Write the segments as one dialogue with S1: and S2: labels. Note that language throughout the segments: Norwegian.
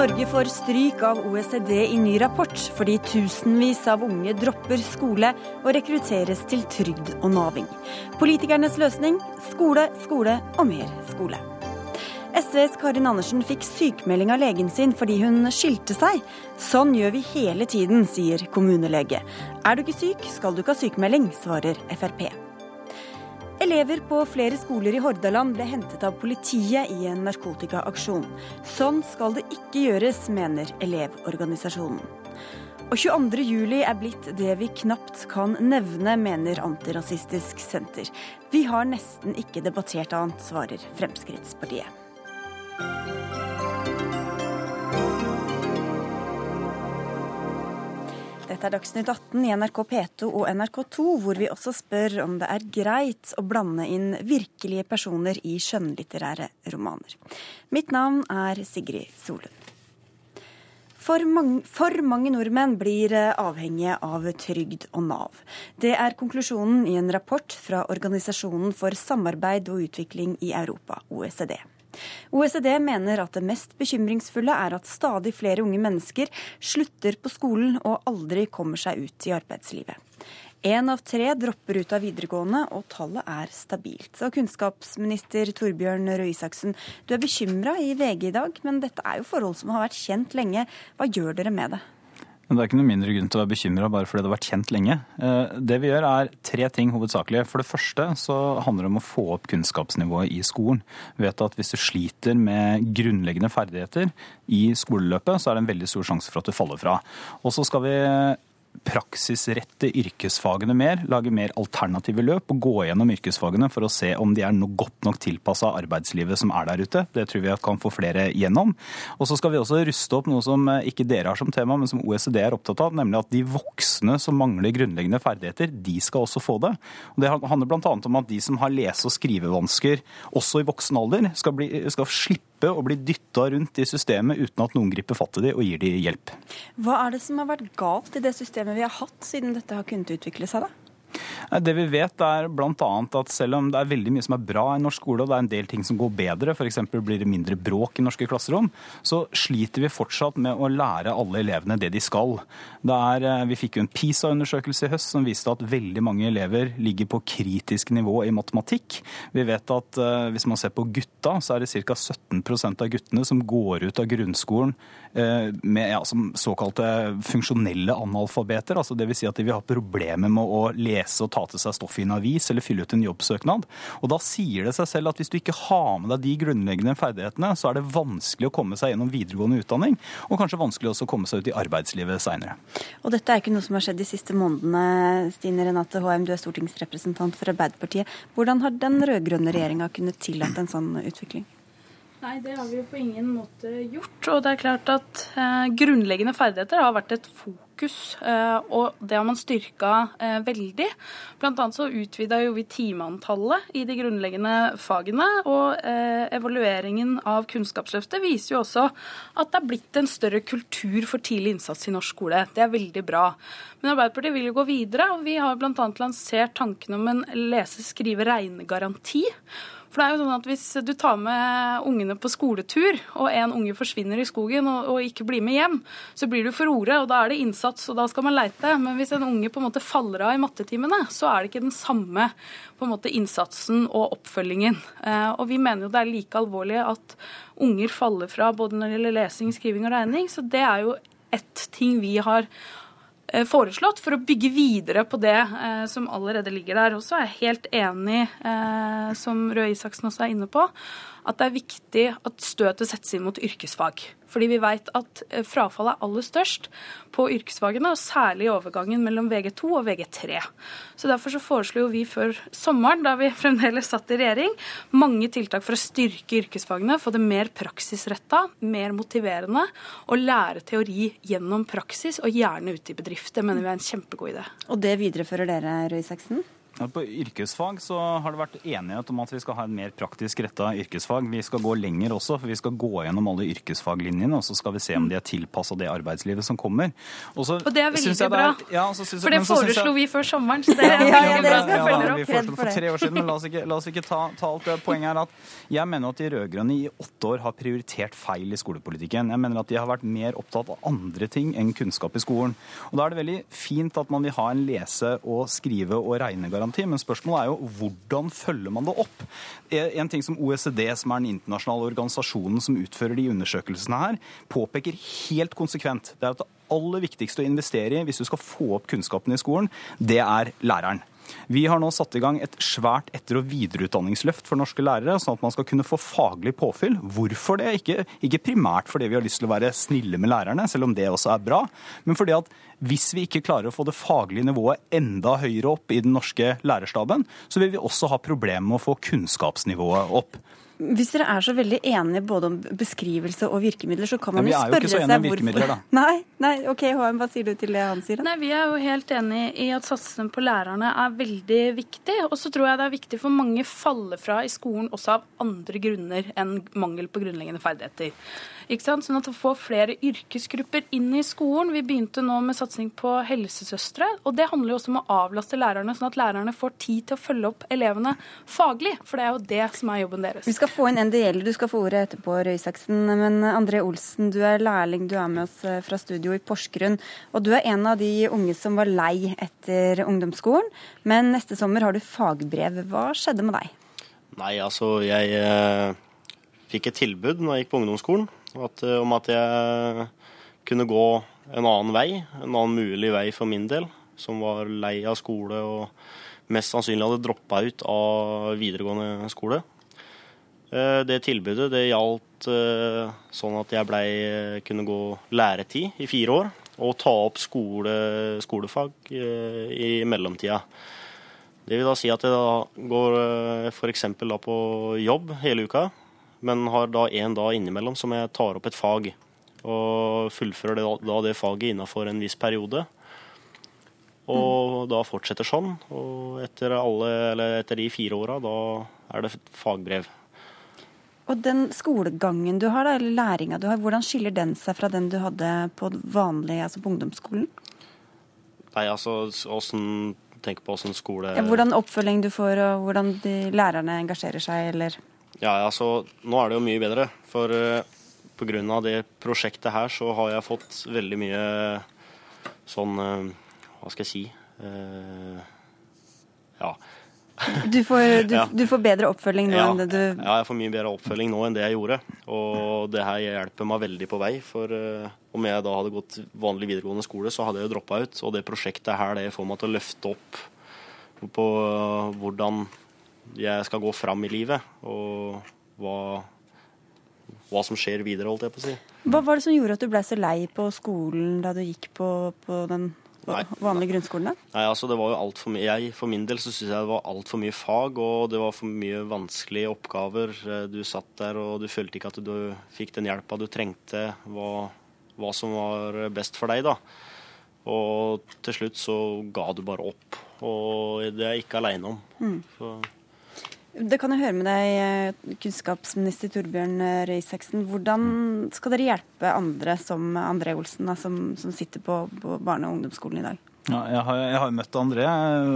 S1: Norge får stryk av OECD i ny rapport fordi tusenvis av unge dropper skole og rekrutteres til trygd og naving. Politikernes løsning skole, skole og mer skole. SVs Karin Andersen fikk sykemelding av legen sin fordi hun skilte seg. Sånn gjør vi hele tiden, sier kommunelege. Er du ikke syk, skal du ikke ha sykemelding, svarer Frp. Elever på flere skoler i Hordaland ble hentet av politiet i en narkotikaaksjon. Sånn skal det ikke gjøres, mener Elevorganisasjonen. Og 22.07 er blitt det vi knapt kan nevne, mener Antirasistisk Senter. Vi har nesten ikke debattert annet, svarer Fremskrittspartiet. Dette er Dagsnytt 18 i NRK P2 og NRK2, hvor vi også spør om det er greit å blande inn virkelige personer i skjønnlitterære romaner. Mitt navn er Sigrid Solund. For mange, for mange, nordmenn blir eh, avhengige av trygd og Nav. Det er konklusjonen i en rapport fra Organisasjonen for samarbeid og utvikling i Europa, OECD. OECD mener at det mest bekymringsfulle er at stadig flere unge mennesker slutter på skolen og aldri kommer seg ut i arbeidslivet. Én av tre dropper ut av videregående, og tallet er stabilt. Så kunnskapsminister Torbjørn Røe Isaksen, du er bekymra i VG i dag, men dette er jo forhold som har vært kjent lenge. Hva gjør dere med det?
S2: Men det er ikke noe mindre grunn til å være bekymra bare fordi det har vært kjent lenge. Eh, det vi gjør er tre ting hovedsakelig. For det første så handler det om å få opp kunnskapsnivået i skolen. Vi vet at hvis du sliter med grunnleggende ferdigheter i skoleløpet, så er det en veldig stor sjanse for at du faller fra. Og så skal vi praksisrette yrkesfagene mer, lage mer alternative løp og gå gjennom yrkesfagene for å se om de er noe godt nok tilpassa arbeidslivet som er der ute. Det tror vi kan få flere gjennom. Og så skal vi også ruste opp noe som eh, ikke dere har som tema, men som OECD er opptatt av, nemlig at de voksne som mangler grunnleggende ferdigheter, de skal også få det. Og det handler bl.a. om at de som har lese- og skrivevansker også i voksen alder, skal, bli, skal slippe slippe å bli dytta rundt i systemet uten at noen griper fatt i dem og gir dem hjelp.
S1: Hva er det som har vært galt i det systemet vi har hatt, siden dette har kunnet utvikle seg? da?
S2: Det vi vet er bl.a. at selv om det er veldig mye som er bra i norsk skole, og det er en del ting som går bedre, f.eks. blir det mindre bråk i norske klasserom, så sliter vi fortsatt med å lære alle elevene det de skal. Er, eh, vi fikk jo en PISA-undersøkelse i høst som viste at veldig mange elever ligger på kritisk nivå i matematikk. Vi vet at uh, hvis man ser på gutta, så er det ca. 17% av guttene som går ut av grunnskolen uh, med ja, såkalte funksjonelle analfabeter. altså Dvs. Si at de vil ha problemer med å lese og ta til seg stoff i en avis eller fylle ut en jobbsøknad. Og Da sier det seg selv at hvis du ikke har med deg de grunnleggende ferdighetene, så er det vanskelig å komme seg gjennom videregående utdanning, og kanskje vanskelig også å komme seg ut i arbeidslivet seinere.
S1: Og dette er ikke noe som har skjedd de siste månedene. Stine Renate Håheim, du er stortingsrepresentant for Arbeiderpartiet. Hvordan har den rød-grønne regjeringa kunnet tillate en sånn utvikling?
S3: Nei, det har vi jo på ingen måte gjort. Og det er klart at eh, grunnleggende ferdigheter har vært et fokus, eh, og det har man styrka eh, veldig. Blant annet så utvida jo vi timeantallet i de grunnleggende fagene, og eh, evalueringen av Kunnskapsløftet viser jo også at det er blitt en større kultur for tidlig innsats i norsk skole. Det er veldig bra. Men Arbeiderpartiet vil jo gå videre, og vi har bl.a. lansert tanken om en lese-, skrive-, regnegaranti. For det er jo sånn at Hvis du tar med ungene på skoletur, og en unge forsvinner i skogen og, og ikke blir med hjem, så blir du for ordet, og da er det innsats, og da skal man leite. Men hvis en unge på en måte faller av i mattetimene, så er det ikke den samme på en måte innsatsen og oppfølgingen. Eh, og vi mener jo det er like alvorlig at unger faller fra både når det gjelder lesing, skriving og regning. Så det er jo ett ting vi har foreslått for å bygge videre på det eh, som allerede ligger der. Og så er jeg helt enig, eh, som Røe Isaksen også er inne på, at det er viktig at støtet settes inn mot yrkesfag. Fordi vi vet at eh, frafallet er aller størst på yrkesfagene, og særlig i overgangen mellom VG2 og VG3. Så Derfor så foreslo vi før sommeren, da vi fremdeles satt i regjering, mange tiltak for å styrke yrkesfagene, få det mer praksisretta, mer motiverende, og lære teori gjennom praksis, og gjerne ute i bedrift. Det mener vi er en kjempegod idé.
S1: Og det viderefører dere, Røe Isaksen?
S2: På yrkesfag så har det vært enighet om at vi skal ha en mer praktisk retta yrkesfag. Vi skal gå lenger også, for vi skal gå gjennom alle yrkesfaglinjene, og så skal vi se om de er tilpassa det arbeidslivet som kommer.
S3: Og, så, og det er veldig det er, bra, ja, for det foreslo vi før sommeren. Så
S1: det er ja, ja, det skal
S2: følge opp. Vi foreslo for tre år siden, men la oss ikke, la oss ikke ta, ta, alt det. Poenget er at jeg mener at de rød-grønne i åtte år har prioritert feil i skolepolitikken. Jeg mener at de har vært mer opptatt av andre ting enn kunnskap i skolen. Og da er det veldig fint at man vil ha en lese- og skrive- og regnegaranti garanti, men spørsmålet er jo hvordan følger man det opp? En ting som OECD, som er den internasjonale organisasjonen som utfører de undersøkelsene her, påpeker helt konsekvent, det er at det aller viktigste å investere i hvis du skal få opp kunnskapen i skolen, det er læreren. Vi har nå satt i gang et svært etter- og videreutdanningsløft for norske lærere, sånn at man skal kunne få faglig påfyll. Hvorfor det? Ikke, ikke primært fordi vi har lyst til å være snille med lærerne, selv om det også er bra, men fordi at hvis vi ikke klarer å få det faglige nivået enda høyere opp i den norske lærerstaben, så vil vi også ha problemer med å få kunnskapsnivået opp.
S1: Hvis dere er så veldig enige både om beskrivelse og virkemidler, så kan man jo spørre seg
S2: hvorfor virkemidler, da.
S1: Nei, nei, ok, HM, hva sier du til det han sier?
S3: Da? Nei, Vi er jo helt enig i at satsingen på lærerne er veldig viktig. Og så tror jeg det er viktig for mange faller fra i skolen også av andre grunner enn mangel på grunnleggende ferdigheter. Ikke sant? Sånn at å få flere yrkesgrupper inn i skolen. Vi begynte nå med satsing på helsesøstre. Og det handler jo også om å avlaste lærerne, sånn at lærerne får tid til å følge opp elevene faglig. For det er jo det som er jobben deres.
S1: Vi skal få inn NDL, du skal få ordet etterpå, Røe Isaksen. Men André Olsen, du er lærling, du er med oss eh, fra studio i Porsgrunn. Og du er en av de unge som var lei etter ungdomsskolen. Men neste sommer har du fagbrev. Hva skjedde med deg?
S4: Nei, altså jeg eh, fikk et tilbud når jeg gikk på ungdomsskolen. At, eh, om at jeg kunne gå en annen vei, en annen mulig vei for min del, som var lei av skole og mest sannsynlig hadde droppa ut av videregående skole. Eh, det tilbudet det gjaldt eh, sånn at jeg blei, kunne gå læretid i fire år og ta opp skole, skolefag i mellomtida. Det vil da si at jeg da går f.eks. på jobb hele uka men har da en dag innimellom som jeg tar opp et fag. Og fullfører det, da det faget innafor en viss periode. Og mm. da fortsetter sånn. Og etter, alle, etter de fire åra, da er det fagbrev.
S1: Og den skolegangen du har, eller læringa du har, hvordan skiller den seg fra den du hadde på vanlig, altså på ungdomsskolen?
S4: Nei, altså åssen Tenk på åssen skole
S1: ja, Hvordan oppfølging du får, og hvordan de lærerne engasjerer seg, eller
S4: ja, altså nå er det jo mye bedre. For uh, eh, pga. det prosjektet her så har jeg fått veldig mye sånn uh, Hva skal jeg si uh, Ja.
S1: Du får, du, ja. du får, bedre oppfølging nå
S4: ja.
S1: enn det du
S4: Ja, jeg får mye bedre oppfølging nå enn det jeg gjorde. Og det her hjelper meg veldig på vei. For uh, om jeg da hadde gått vanlig videregående skole, så hadde jeg jo droppa ut. Og det prosjektet her det får meg til å løfte opp på hvordan jeg skal gå fram i livet, og hva, hva som skjer videre, holdt jeg på å si.
S1: Hva var det som gjorde at du ble så lei på skolen da du gikk på, på den Nei. vanlige grunnskolen? da?
S4: Nei, altså det var jo alt for mye. Jeg, For min del så syns jeg det var altfor mye fag, og det var for mye vanskelige oppgaver. Du satt der og du følte ikke at du fikk den hjelpa du trengte, hva, hva som var best for deg, da. Og til slutt så ga du bare opp. Og det er jeg ikke aleine om. Mm.
S1: Det kan jeg høre med deg, eh, kunnskapsminister Torbjørn eh, Røe Isaksen. Hvordan skal dere hjelpe andre som André Olsen, da, som, som, sitter på, på barne- og ungdomsskolen i dag?
S2: Ja, jeg, har, jeg har møtt André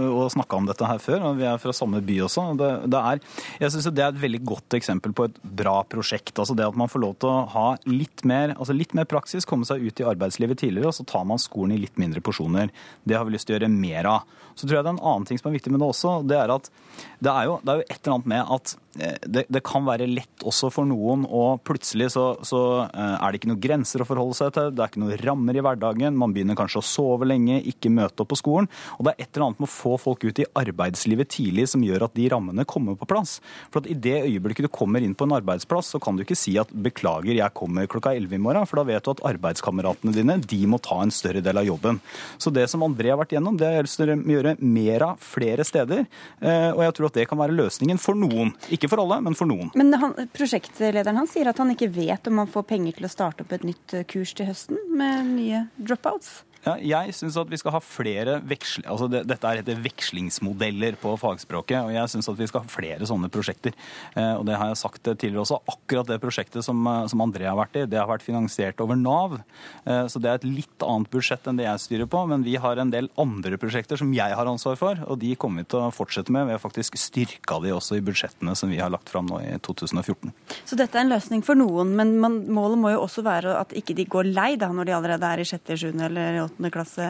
S2: og snakka om dette her før, og vi er fra samme by også. Det, det er, jeg synes det er et veldig godt eksempel på et bra prosjekt. altså Det at man får lov til å ha litt mer, altså litt mer praksis, komme seg ut i arbeidslivet tidligere, og så tar man skolen i litt mindre porsjoner. Det har vi lyst til å gjøre mer av. Så tror jeg det er en annen ting som er viktig med det også. Det er at det er jo, det er jo et eller annet med at Eh, det, det, kan være lett også for noen, og plutselig så, så, eh, er det ikke noen grenser å forholde seg til. Det er ikke noen rammer i hverdagen. Man begynner kanskje å sove lenge, ikke møte opp på skolen. Og det er et eller annet med å få folk ut i arbeidslivet tidlig som gjør at de rammene kommer på plass. For at i det øyeblikket du kommer inn på en arbeidsplass, så kan du ikke si at beklager, jeg kommer klokka 11 i morgen, for da vet du at arbeidskameratene dine de må ta en større del av jobben. Så det som André har vært gjennom, det er å gjøre mer av flere steder. Eh, og jeg tror at det kan være løsningen for noen. Ikke ikke for alle, men for noen.
S1: Men han, prosjektlederen han sier at han ikke vet om han får penger til å starte opp et nytt eh, kurs til høsten med nye dropouts?
S2: Ja, jeg syns at vi skal ha flere veksl... Altså det, dette er vekslingsmodeller på fagspråket, og jeg syns at vi skal ha flere sånne prosjekter. Eh, og det har jeg sagt tidligere også. Akkurat det prosjektet som, eh, som André har vært i, det har vært finansiert over Nav. Eh, så det er et litt annet budsjett enn det jeg styrer på, men vi har en del andre prosjekter som jeg har ansvar for, og de kommer vi til å fortsette med. Vi har faktisk styrka de også i budsjettene som vi har lagt fram nå i 2014.
S1: Så dette er en løsning for noen, men man, målet må jo også være at ikke de går lei da, når de allerede er i sjette, sjuende eller åttende åttende klasse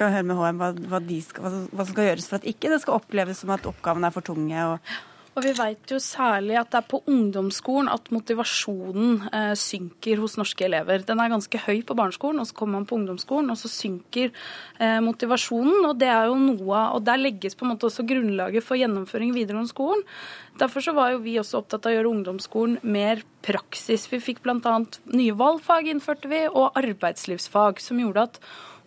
S1: kan høre med HM hva, hva, skal, hva, som skal gjøres for at ikke det skal oppleves som at oppgavene er for tunge. og
S3: og vi vet jo særlig at det er på ungdomsskolen at motivasjonen eh, synker hos norske elever. Den er ganske høy på barneskolen, og så kommer man på ungdomsskolen, og så synker eh, motivasjonen. Og det er jo noe, og der legges på en måte også grunnlaget for gjennomføring videre videregående skolen. Derfor så var jo vi også opptatt av å gjøre ungdomsskolen mer praksis. Vi fikk bl.a. nye valgfag innførte vi, og arbeidslivsfag, som gjorde at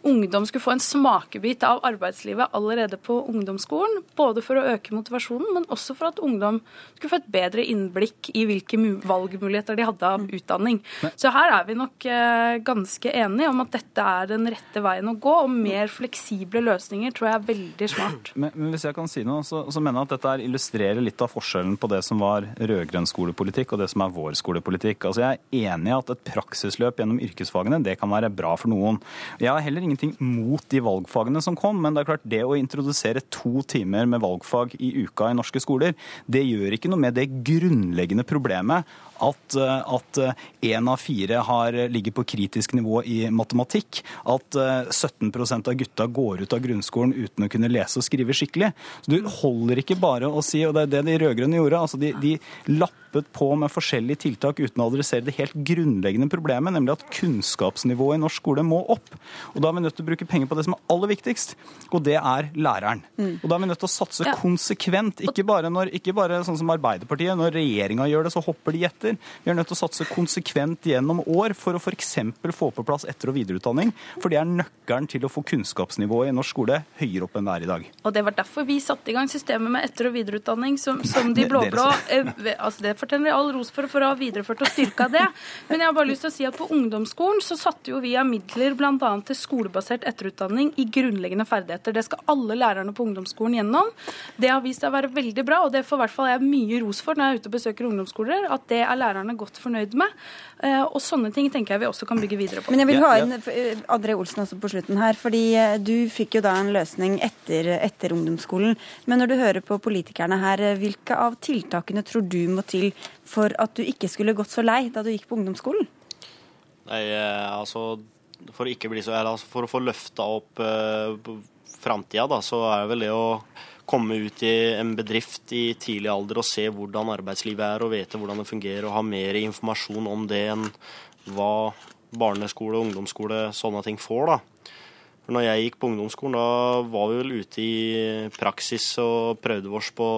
S3: ungdom skulle få en smakebit av arbeidslivet allerede på ungdomsskolen. Både for å øke motivasjonen, men også for at ungdom skulle få et bedre innblikk i hvilke valgmuligheter de hadde av mm. utdanning. Så her er vi nok eh, ganske enige om at dette er den rette veien å gå, og mer fleksible løsninger tror jeg er veldig smart.
S2: Men, men hvis jeg kan si noe, så, så, mener jeg at dette illustrerer litt av forskjellen på det som var rød-grønn skolepolitikk og det som er vår skolepolitikk. Altså Jeg er enig i at et praksisløp gjennom yrkesfagene det kan være bra for noen. Jeg har heller ingen ingenting mot de valgfagene som kom, men det er klart det å introdusere to timer med valgfag i uka i norske skoler, det gjør ikke noe med det grunnleggende problemet at, at én av fire har, ligger på kritisk nivå i matematikk. At 17% av gutta går ut av grunnskolen uten å kunne lese og skrive skikkelig. Så Du holder ikke bare å si, og det er det de rød-grønne gjorde, altså de, de lappet på med forskjellige tiltak uten å adressere det helt grunnleggende problemet, nemlig at kunnskapsnivået i norsk skole må opp. Og Da er vi nødt til å bruke penger på det som er aller viktigst, og det er læreren. Mm. Og Da er vi nødt til å satse konsekvent, ikke bare, når, ikke bare sånn som Arbeiderpartiet. Når regjeringa gjør det, så hopper de etter etter. Vi er nødt til å satse konsekvent gjennom år for å f.eks. få på plass etter- og videreutdanning. For det er nøkkelen til å få kunnskapsnivået i norsk skole høyere opp enn det er i dag.
S3: Og det var derfor vi satte i gang systemet med etter- og videreutdanning som, som de blå-blå eh, altså Det fortjener vi all ros for, for å ha videreført og styrka det. Men jeg har bare lyst til å si at på ungdomsskolen så satte jo vi av midler bl.a. til skolebasert etterutdanning i grunnleggende ferdigheter. Det skal alle lærerne på ungdomsskolen gjennom. Det har vist seg å være veldig bra, og det får i hvert fall jeg mye ros for når jeg er ute og besøker ungdomsskoler. at det er er lærerne godt fornøyd med. Eh, og sånne ting tenker jeg vi også kan bygge videre på.
S1: Men jeg vil ha inn eh, André Olsen også på slutten her. fordi eh, du fikk jo da en løsning etter, etter ungdomsskolen. Men når du hører på politikerne her, hvilke av tiltakene tror du må til for at du ikke skulle gått så lei da du gikk på ungdomsskolen?
S4: Nei, altså for å ikke bli så altså, For å få løfta opp uh, framtida, da, så er det vel det å komme ut i en bedrift i tidlig alder og se hvordan arbeidslivet er og vite hvordan det fungerer og ha mer informasjon om det enn hva barneskole ungdomsskole sånne ting får. da. For når jeg gikk på ungdomsskolen, da var vi vel ute i praksis og prøvde oss på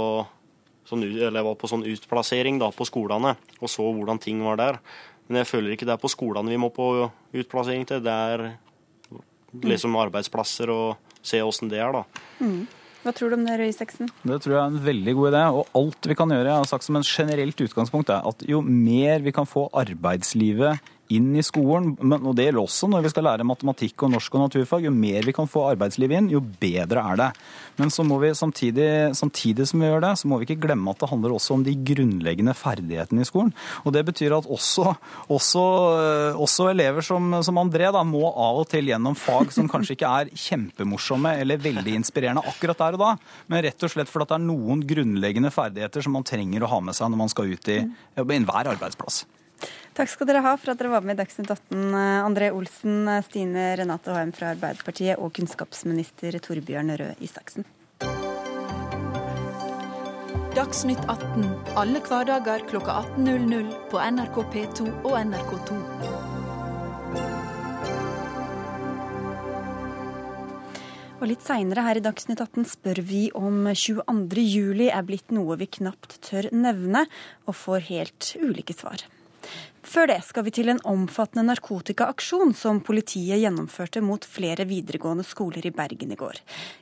S4: sånn, eller var på sånn utplassering da, på skolene og så hvordan ting var der. Men jeg føler ikke det er på skolene vi må på utplassering til. Det er liksom arbeidsplasser og se åssen det er, da. Mm.
S1: Hva tror du om det, Røe Isaksen?
S2: Det tror jeg er en veldig god idé. Og alt vi kan gjøre, jeg har sagt som en generelt utgangspunkt, er at jo mer vi kan få arbeidslivet inn i skolen, men, og det gjelder også når vi skal lære matematikk og norsk og naturfag. Jo mer vi kan få arbeidslivet inn, jo bedre er det. Men så må vi samtidig, samtidig som vi gjør det, så må vi ikke glemme at det handler også om de grunnleggende ferdighetene i skolen. Og det betyr at også, også, også elever som, som André da, må av og til gjennom fag som kanskje ikke er kjempemorsomme eller veldig inspirerende akkurat der og da, men rett og slett fordi det er noen grunnleggende ferdigheter som man trenger å ha med seg når man skal ut i enhver arbeidsplass.
S1: Takk skal dere ha for at dere var med i Dagsnytt 18. Eh, André Olsen, eh, Stine Renate Haim fra Arbeiderpartiet og kunnskapsminister Torbjørn Røe Isaksen.
S5: Dagsnytt 18 alle hverdager kl 18.00 på NRK P2 og NRK2.
S1: Og litt seinere her i Dagsnytt 18 spør vi om 22. juli er blitt noe vi knapt tør nevne, og får helt ulike svar. Før det skal vi til en omfattende narkotikaaksjon som politiet gjennomførte mot flere videregående skoler i Bergen i går.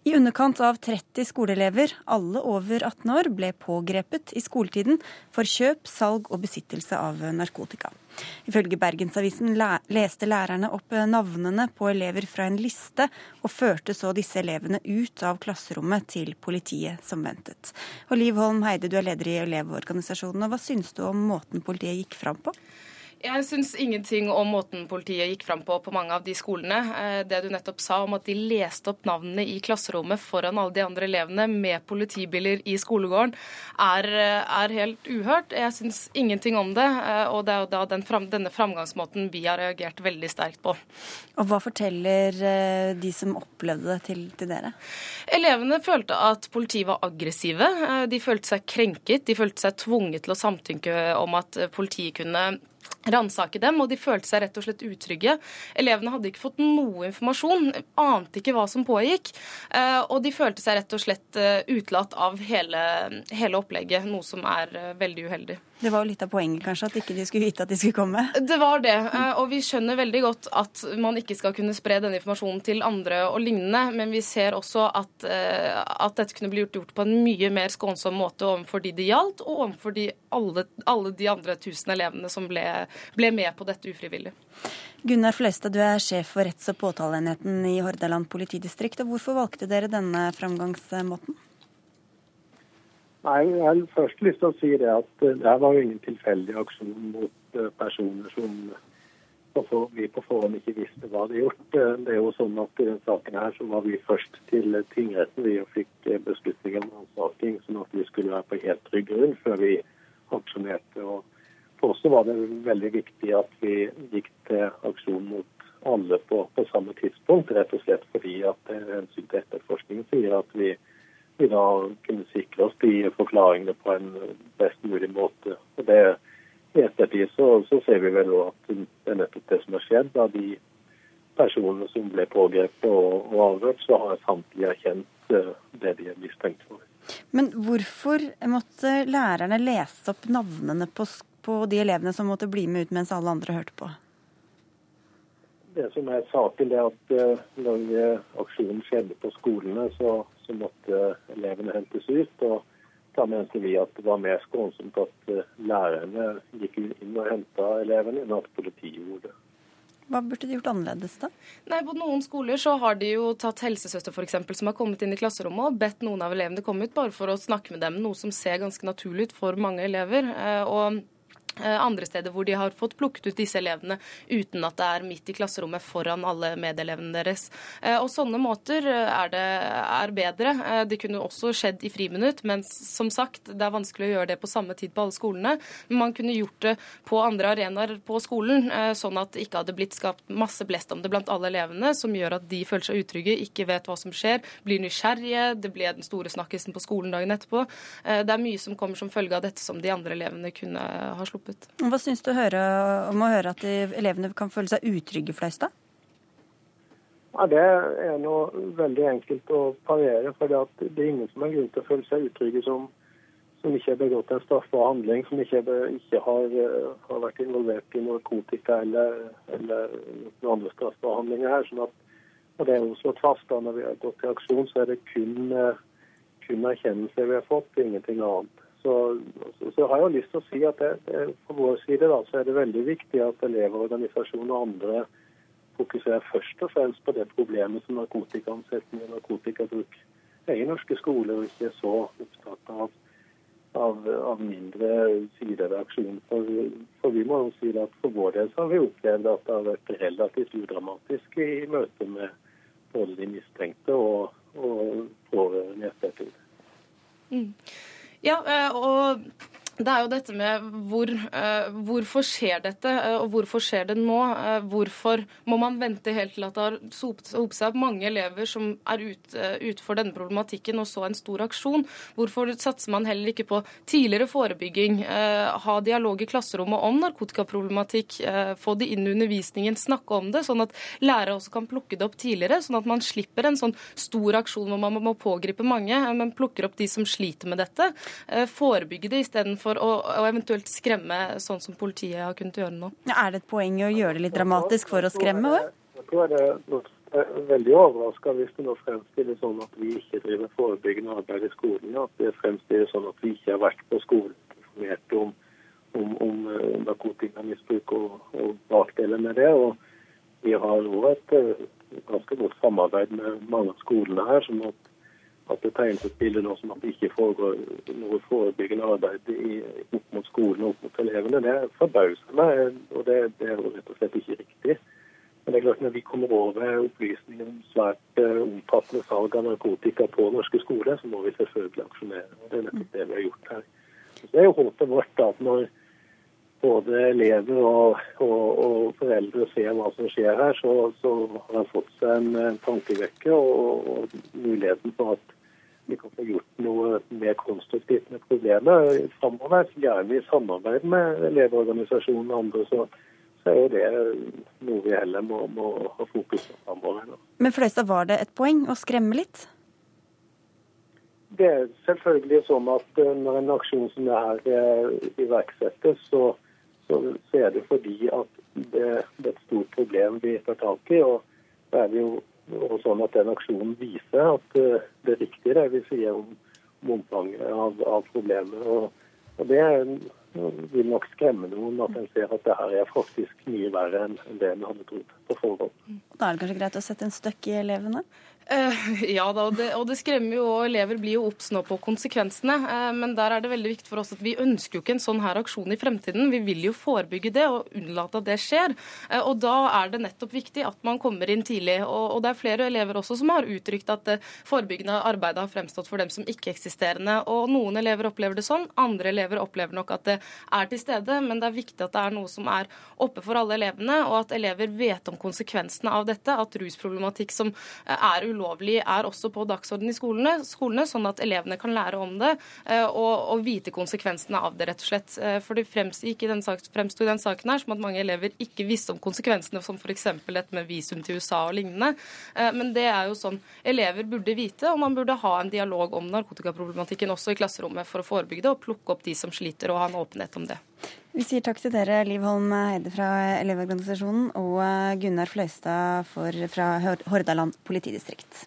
S1: I underkant av 30 skoleelever, alle over 18 år, ble pågrepet i skoletiden for kjøp, salg og besittelse av narkotika. Ifølge Bergensavisen leste lærerne opp navnene på elever fra en liste, og førte så disse elevene ut av klasserommet til politiet som ventet. Og Liv Holm Heide, du er leder i Elevorganisasjonen, og hva syns du om måten politiet gikk fram på?
S6: Jeg syns ingenting om måten politiet gikk fram på på mange av de skolene. Eh, det du nettopp sa om at de leste opp navnene i klasserommet foran alle de andre elevene med politibiler i skolegården, er, eh, er helt uhørt. Jeg syns ingenting om det, eh, og det er jo da den denne framgangsmåten vi har reagert veldig sterkt på.
S1: Og Hva forteller de som opplevde det til, til dere?
S6: Elevene følte at politiet var aggressive. De følte seg krenket. De følte seg tvunget til å samtykke om at politiet kunne ransake dem, og de følte seg rett og slett utrygge. Elevene hadde ikke fått noe informasjon, ante ikke hva som pågikk. Eh, og de følte seg rett og slett eh, utelatt av hele, hele opplegget, noe som er eh, veldig uheldig.
S1: Det var jo litt av poenget, kanskje, at ikke de skulle vite at de skulle komme?
S6: Det var det. Og vi skjønner veldig godt at man ikke skal kunne spre denne informasjonen til andre og lignende, men vi ser også at, at dette kunne bli gjort, gjort, på en mye mer skånsom måte overfor de det gjaldt, og overfor de, alle, alle de andre tusen elevene som ble ble med på dette ufrivillig.
S1: Gunnar Fløystad, du er sjef for retts- og påtaleenheten i Hordaland politidistrikt. og Hvorfor valgte dere denne framgangsmåten?
S7: Nei, Jeg har først lyst til å si det at eh, det var jo ingen tilfeldig aksjon mot eh, personer som vi på forhånd ikke visste hva de hadde gjort. Eh, det er jo sånn at I denne saken her så var vi først til tingretten vi fikk beslutningen om ransaking, sånn at vi skulle være på helt trygg grunn før vi aksjonerte. og for oss var det veldig viktig at vi gikk til aksjon mot alle på, på samme tidspunkt, rett og slett fordi at hensyn til etterforskningen sier at vi, vi, da kunne sikre oss de forklaringene på en best mulig måte. Og det I ettertid så, så ser vi vel at det er nettopp det som har skjedd. Da de personene som ble pågrepet og, og avhørt, så har samtlige erkjent uh, det de er mistenkt for.
S1: Men hvorfor måtte lærerne lese opp navnene på skolen? På de elevene som måtte bli med ut mens alle andre hørte på?
S7: Det som er saken, er at uh, når uh, aksjonen skjedde på skolene, så, så, måtte elevene hentes ut. og Da mente vi at det var mer skånsomt at uh, lærerne gikk inn og henta elevene, enn at politiet gjorde det.
S1: Hva burde de gjort annerledes, da?
S6: Nei, På noen skoler så har de jo tatt helsesøster for eksempel, som har kommet inn i klasserommet og bedt noen av elevene komme ut bare for å snakke med dem, noe som ser ganske naturlig ut for mange elever. og Eh, andre steder hvor de har fått plukket ut disse elevene uten at det er midt i klasserommet foran alle medelevene deres. Eh, og Sånne måter eh, er, det, er bedre. Det kunne også skjedd i friminutt, men som sagt, det er vanskelig å gjøre det på samme tid på alle skolene. Men man kunne gjort det på andre arenaer på skolen, sånn at det ikke hadde blitt skapt masse blest om det blant alle elevene, som gjør at de føler seg utrygge, ikke vet hva som skjer, blir nysgjerrige, det ble den store snakkisen på skolen dagen etterpå. Det er mye som kommer som følge av dette som de andre elevene kunne ha sluppet sluppet.
S1: Hva syns du om å høre at elevene kan føle seg utrygge, Fløystad?
S7: Ja, Det er noe veldig enkelt å parere. for Det er ingen som har grunn til å føle seg utrygge som, som ikke har begått en straffbar handling, som ikke, ikke har, har, vært involvert i narkotika eller, eller noen andre straffbare handlinger her. sånn at og Det er jo slått fast da når vi har gått til aksjon, så er det kun, kun erkjennelse vi har fått, ingenting annet. Så, så, så, har jeg lyst til å si at det, det, På vår side da, så er det veldig viktig at elevorganisasjoner og andre fokuserer først og fremst på det problemet som narkotikaomsetning og narkotikabruk er i norske skoler, og ikke så opptatt av, av, av mindre sider ved aksjonen. For, for, vi må jo si at for vår del så har vi opplevd at det har vært relativt udramatisk i møte med både de mistenkte og, og pårørende i ettertid.
S6: Mm. Ja, eh, og det er jo dette med hvor, uh, hvorfor skjer dette, uh, og hvorfor skjer det nå? Uh, hvorfor må man vente helt til at det har sopet seg opp mange elever som er ut, utenfor denne problematikken, og så en stor aksjon? Hvorfor satser man heller ikke på tidligere forebygging? ha dialog i klasserommet om narkotikaproblematikk, få det inn i undervisningen, snakke om det, sånn at lærere også kan plukke det opp tidligere, sånn at man slipper en sånn stor aksjon hvor man må pågripe mange, men plukker opp de som sliter med dette. forebygge det istedenfor for å, å, eventuelt skremme sånn som politiet har kunnet gjøre nå.
S1: Ja, er det et poeng å gjøre det litt dramatisk for å skremme?
S7: Jeg tror det er veldig overraska hvis det nå fremstilles sånn at vi ikke driver forebyggende arbeid i skolen. At det fremstilles sånn at vi ikke har vært på skolen informert om, om, om eh, narkotikamisbruk og, og bakdeler med det. Og vi har òg et ganske godt samarbeid med mange av skolene her. sånn at, at det tegnes et bilde nå som at det ikke foregår noe forebyggende arbeid i, opp mot skolen og opp mot elevene. Det forbauser meg, og det, det, er rett og slett ikke riktig. Men det er klart når vi kommer over opplysninger om svært uh, omfattende salg av narkotika på norske skoler, så må vi selvfølgelig aksjonere. og Det er nettopp det vi har gjort her. Så det er jo håpet vårt at når både elever og, og, og, foreldre ser hva som skjer her, så, så har han fått seg en, en tankevekker og, og, muligheten for at vi kan få gjort noe mer konstruktivt med problemet framover. Gjerne i samarbeid med elevorganisasjonen og andre. så så er jo det noe vi heller må, må ha fokus på framover.
S1: Men for Fløystad, var det et poeng å skremme litt?
S7: Det er selvfølgelig sånn at eh, når en aksjon som det her eh, iverksettes, så så, så er det fordi at det, det, er et stort problem vi tar tak i. og det er det jo sånn at den aksjonen viser at uh, det er riktig det vi sier om, om omfanget av, av problemet. Og, og det vil nok skremme noen at en ser at det her er faktisk mye verre enn det en hadde trodd på forhånd.
S1: Da er det kanskje greit å sette en støkk i elevene?
S6: Uh, ja da, og det, og det, skremmer jo, og elever blir jo obs på konsekvensene. Uh, men der er det veldig viktig for oss at vi ønsker jo ikke en sånn her aksjon i fremtiden. Vi vil jo forebygge det og unnlate at det skjer. Uh, og da er det nettopp viktig at man kommer inn tidlig. Og, og det er flere elever også som har uttrykt at det forebyggende arbeidet har fremstått for dem som ikke-eksisterende. Og noen elever opplever det sånn, andre elever opplever nok at det er til stede. Men det er viktig at det er noe som er oppe for alle elevene, og at elever vet om konsekvensene av dette. At rusproblematikk som er ulovlig ulovlig er også på dagsordenen i skolene, skolene, sånn at elevene kan lære om det eh, og, og, vite konsekvensene av det, rett og slett. Eh, for det fremstod i den saken her som at mange elever ikke visste om konsekvensene, som f.eks. dette med visum til USA og lignende. Eh, men det er jo sånn elever burde vite, og man burde ha en dialog om narkotikaproblematikken også i klasserommet for å forebygge det og plukke opp de som sliter, og ha en åpenhet om det.
S1: Vi sier takk til dere, Liv Holm Heide fra Elevorganisasjonen og Gunnar Fløystad for, fra Hordaland politidistrikt.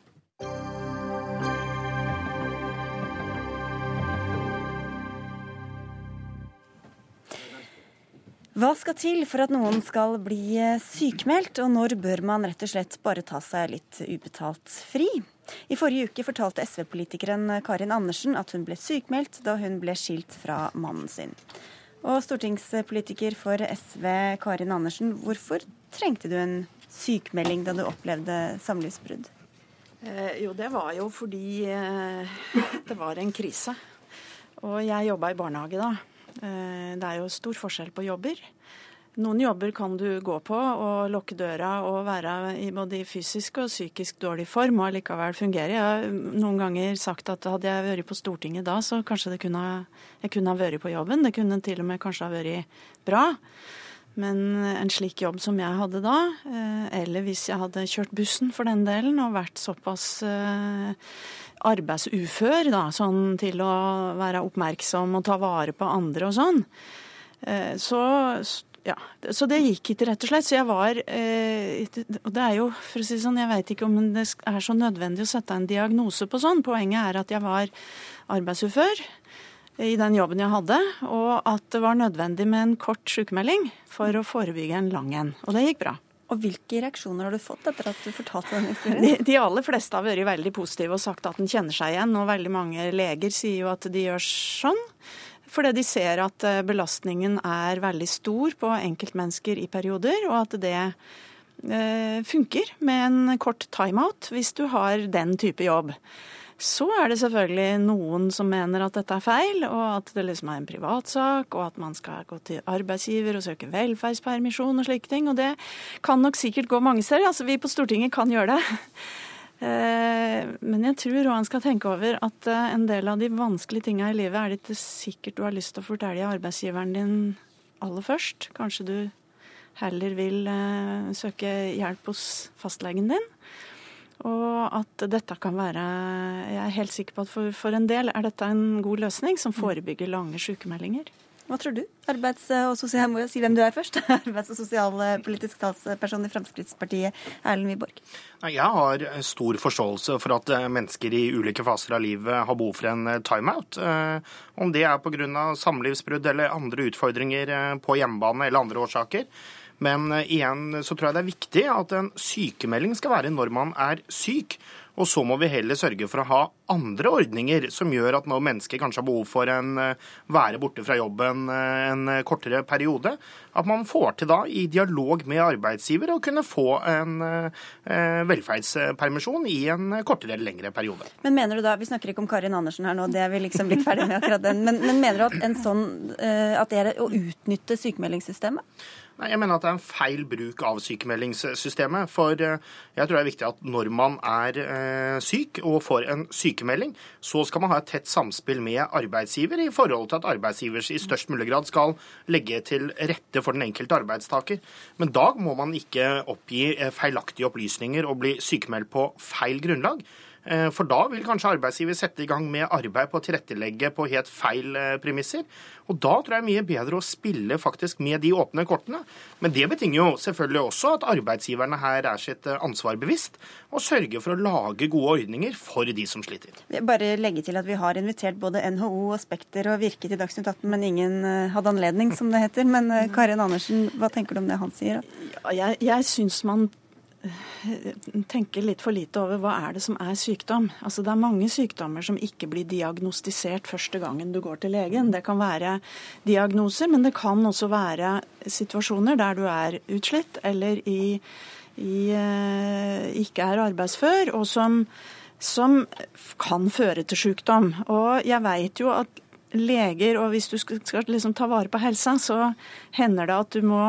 S1: Hva skal til for at noen skal bli sykemeldt, og når bør man rett og slett bare ta seg litt ubetalt fri? I forrige uke fortalte SV-politikeren Karin Andersen at hun ble sykemeldt da hun ble skilt fra mannen sin. Og stortingspolitiker for SV Karin Andersen, hvorfor trengte du en sykmelding da du opplevde samlivsbrudd?
S8: Eh, jo, det var jo fordi eh, det var en krise. Og jeg jobba i barnehage da. Eh, det er jo stor forskjell på jobber. Noen jobber kan du gå på og lukke døra og være i både fysisk og psykisk dårlig form og likevel fungere. Jeg har noen ganger sagt at hadde jeg vært på Stortinget da, så kanskje kunne, jeg kunne ha vært på jobben. Det kunne til og med kanskje ha vært bra. Men en slik jobb som jeg hadde da, eh, eller hvis jeg hadde kjørt bussen for den delen og vært såpass eh, arbeidsufør da, sånn til å være oppmerksom og ta vare på andre og sånn, eh, så ja, Så det gikk ikke, rett og slett. Så jeg var eh, Og det er jo, for å si det sånn, jeg veit ikke om det er så nødvendig å sette en diagnose på sånn. Poenget er at jeg var arbeidsufør i den jobben jeg hadde, og at det var nødvendig med en kort sykemelding for å forebygge en lang en. Og det gikk bra.
S1: Og Hvilke reaksjoner har du fått etter at du fortalte denne historien?
S8: De, de aller fleste har vært veldig positive og sagt at den kjenner seg igjen. Og veldig mange leger sier jo at de gjør sånn. Fordi de ser at eh, belastningen er veldig stor på enkeltmennesker i perioder, og at det eh, funker med en kort timeout hvis du har den type jobb. Så er det selvfølgelig noen som mener at dette er feil, og at det liksom er en privatsak, og at man skal gå til arbeidsgiver og søke velferdspermisjon og slike ting. Og det kan nok sikkert gå mange steder. Altså vi på Stortinget kan gjøre det. Eh, men jeg tror òg han skal tenke over at eh, en del av de vanskelige tinga i livet er det ikke sikkert du har lyst til å fortelle arbeidsgiveren din aller først. Kanskje du heller vil eh, søke hjelp hos fastlegen din. Og at dette kan være Jeg er helt sikker på at for, for en del er dette en god løsning som forebygger lange sykemeldinger.
S1: Hva tror du? Arbeids- og sosial, jeg må jo si hvem du er først. Arbeids- og sosialpolitisk talsperson i Fremskrittspartiet, Erlend Wiborg.
S9: Jeg har stor forståelse for at eh, mennesker i ulike faser av livet har behov for en eh, timeout. Eh, om det er pga. samlivsbrudd eller andre utfordringer på hjemmebane eller andre årsaker. Men igjen så tror jeg det er viktig at en sykemelding skal være når man er syk. Og så må vi heller sørge for å ha andre ordninger som gjør at når mennesker kanskje har behov for en være borte fra jobben en kortere periode, at man får til da i dialog med arbeidsgiver å kunne få en eh, velferdspermisjon i en kortere eller lengre periode.
S1: Men mener du da, Vi snakker ikke om Karin Andersen her nå, det er vi liksom blitt ferdig med akkurat den. Men, men mener du at, sånn, eh, at det er å utnytte sykemeldingssystemet?
S9: Nei, Jeg mener at det er en feil bruk av sykemeldingssystemet. For eh, jeg tror det er viktig at når man er eh, syk og får en sykemelding, så skal man ha et tett samspill med arbeidsgiver i forhold til at arbeidsgiver i størst mulig grad skal legge til rette for den enkelte arbeidstaker. Men da må man ikke oppgi eh, feilaktige opplysninger og bli sykemeldt på feil grunnlag. For da vil kanskje arbeidsgiver sette i gang med arbeid på å tilrettelegge på helt feil premisser. Og da tror jeg det er mye bedre å spille faktisk med de åpne kortene. Men det betinger jo selvfølgelig også at arbeidsgiverne her er sitt ansvar bevisst, og sørger for å lage gode ordninger for de som sliter.
S1: Bare legge til at vi har invitert både NHO og Spekter og Virke til Dagsnytt 18, men ingen hadde anledning, som det heter. Men Karin Andersen, hva tenker du om det han sier?
S8: Ja, jeg, jeg syns man tenker litt for lite over hva er det som er sykdom. Altså Det er mange sykdommer som ikke blir diagnostisert første gangen du går til legen. Det kan være diagnoser, men det kan også være situasjoner der du er utslitt eller i, i, ikke er arbeidsfør, og som, som kan føre til sykdom. Og jeg veit jo at leger, og hvis du skal liksom ta vare på helsa, så hender det at du må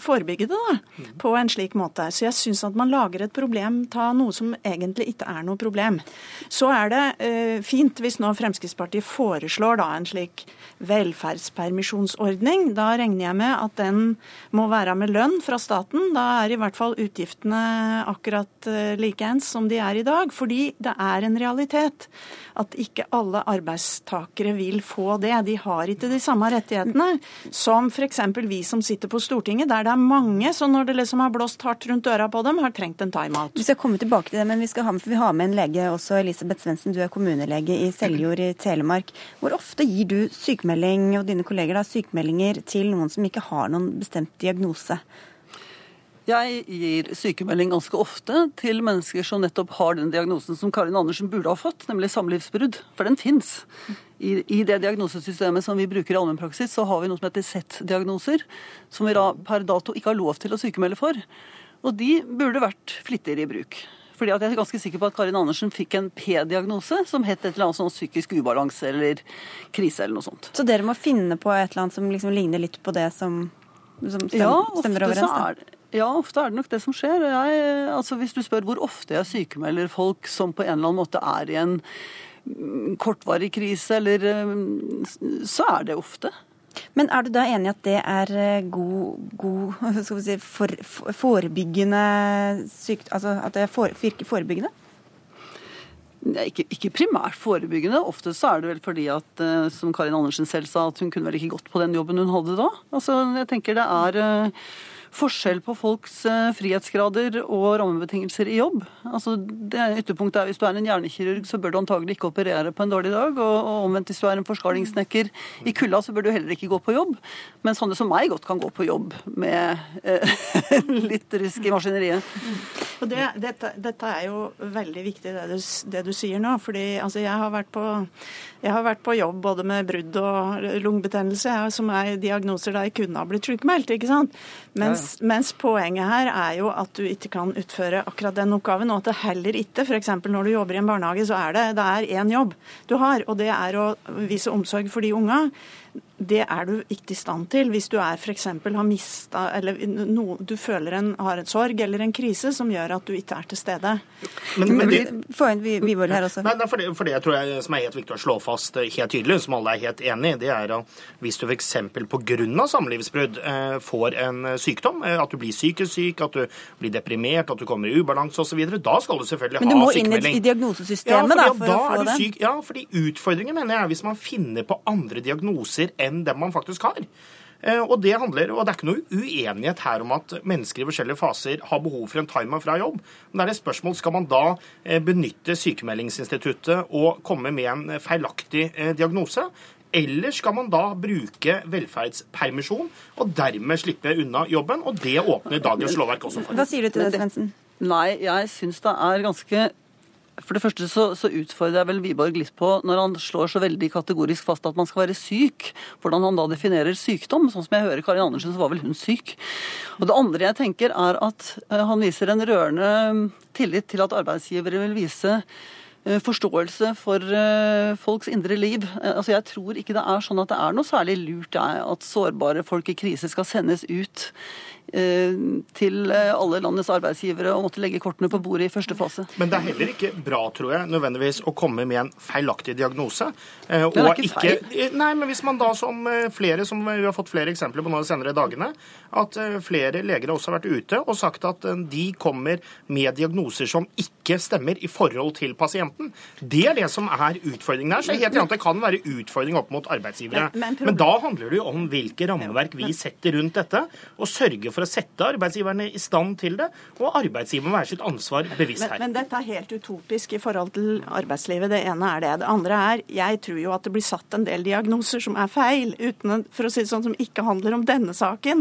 S8: forebygge det da, på en slik måte. Så jeg syns at man lager et problem ta noe som egentlig ikke er noe problem. Så er det eh, fint hvis nå Fremskrittspartiet foreslår da en slik velferdspermisjonsordning. Da regner jeg med at den må være med lønn fra staten. Da er i hvert fall utgiftene akkurat like likeens som de er i dag. Fordi det er en realitet at ikke alle arbeidstakere vil få det. De har ikke de samme rettighetene som f.eks. vi som sitter på Stortinget, der det er mange som når det liksom har blåst hardt rundt døra på dem, har trengt en timeout.
S1: Vi skal komme tilbake til det, men vi skal ha med, for vi har med en lege også, Elisabeth Svendsen. Du er kommunelege i Seljord i Telemark. Hvor ofte gir du sykemelding og dine kolleger da, sykemeldinger til noen som ikke har noen bestemt diagnose?
S10: Jeg gir sykemelding ganske ofte til mennesker som nettopp har den diagnosen som Karin Andersen burde ha fått, nemlig samlivsbrudd. For den fins. I, I, det diagnosesystemet som vi bruker i allmennpraksis, så har vi noe som heter Z-diagnoser, som vi per dato ikke har lov til å sykemelde for. Og de burde vært flittigere i bruk. Fordi at Jeg er ganske sikker på at Karin Andersen fikk en P-diagnose som het et eller annet sånn psykisk ubalanse eller krise eller noe sånt.
S1: Så dere må finne på et eller annet som liksom ligner litt på det som, som stemmer,
S10: ja,
S1: stemmer overens?
S10: Er, ja, ofte er det nok det som skjer. Jeg, altså Hvis du spør hvor ofte jeg sykemelder folk som på en eller annen måte er i en kortvarig krise, eller så er det ofte.
S1: Men er du da enig i at det er god, god skal vi si, for, for, forebyggende sykt, Altså at det virker forebyggende?
S10: Ikke, ikke, primært forebyggende. Ofte så er det vel fordi at, som Karin Andersen selv sa, at hun kunne vel ikke gått på den jobben hun hadde da. Altså, jeg tenker det er forskjell på folks frihetsgrader og rammebetingelser i jobb. Altså, det Ytterpunktet er hvis du er en hjernekirurg, så bør du antagelig ikke operere på en dårlig dag. Og, og omvendt hvis du er en forskalingssnekker i kulda, så bør du heller ikke gå på jobb. Men sånne som meg godt kan gå på jobb med eh, litt rusk i maskineriet.
S8: Og det, dette, dette, er jo veldig viktig det du, det du sier nå. fordi altså, jeg, har vært på, jeg har vært på jobb både med brudd og lungebetennelse, som er diagnoser da jeg kunne ha blitt sykemeldt. ikke sant? Mens, ja, ja. mens poenget her er jo at du ikke kan utføre akkurat den oppgaven, og at det heller ikke, f.eks. når du jobber i en barnehage, så er det, det er én jobb du har, og det er å vise omsorg for de unga. Det er du ikke i stand til hvis du er f.eks. har mista eller no, du føler en, har en sorg eller en krise som gjør at du ikke er til stede.
S1: Men, men det, Få inn Wiborg her også.
S9: Nei, nei, for, det, for det jeg tror jeg, som er helt viktig å slå fast eh, helt tydelig, som alle er helt enig i, det er at hvis du f.eks. pga. samlivsbrudd eh, får en eh, sykdom, at du blir psykisk syk, at du blir deprimert, at du kommer i ubalanse osv., da skal du selvfølgelig ha sykemelding.
S1: Men du må inn i diagnosesystemet ja, da, for da å få det?
S9: Syk, ja, fordi utfordringen mener jeg er hvis man finner på andre diagnoser enn enn dem man faktisk har. Eh, og det handler, og det er ikke noe uenighet her om at mennesker i forskjellige faser har behov for en timer fra jobb. Men det er et spørsmål skal man da eh, benytte sykemeldingsinstituttet og komme med en feilaktig eh, diagnose. Eller skal man da bruke velferdspermisjon og dermed slippe unna jobben? Og det åpner dagens lovverk også for.
S1: Hva sier du til det, Svendsen?
S10: Nei, jeg syns det er ganske for det første så, så utfordrer jeg vel Wiborg litt på, når han slår så veldig kategorisk fast at man skal være syk, hvordan han da definerer sykdom. Sånn som jeg hører Karin Andersen, så var vel hun syk. Og det andre jeg tenker, er at eh, han viser en rørende tillit til at arbeidsgivere vil vise eh, forståelse for eh, folks indre liv. Altså Jeg tror ikke det er sånn at det er noe særlig lurt at sårbare folk i krise skal sendes ut til eh, alle landets arbeidsgivere å måtte legge kortene på bordet i første fase.
S9: Men det er heller ikke bra, tror jeg, nødvendigvis å komme med en feilaktig diagnose.
S10: Og det er ikke feil.
S9: Nei, men hvis man da som flere, som vi har fått flere eksempler på nå de senere dagene, at flere leger også har vært ute og sagt at de kommer med diagnoser som ikke stemmer i forhold til pasienten. Det er det som er utfordringen her. Så jeg er helt enig at det kan være utfordring opp mot arbeidsgivere. Men, men, men da handler det jo om hvilke rammeverk vi setter rundt dette, og sørger for for å sette arbeidsgiverne i stand til det, og arbeidsgiveren være sitt ansvar bevisst her.
S8: Men, men, dette er helt utopisk i forhold til arbeidslivet. Det ene er det. Det andre er jeg tror jo at det blir satt en del diagnoser som er feil, uten, for å si det sånn, som ikke handler om denne saken.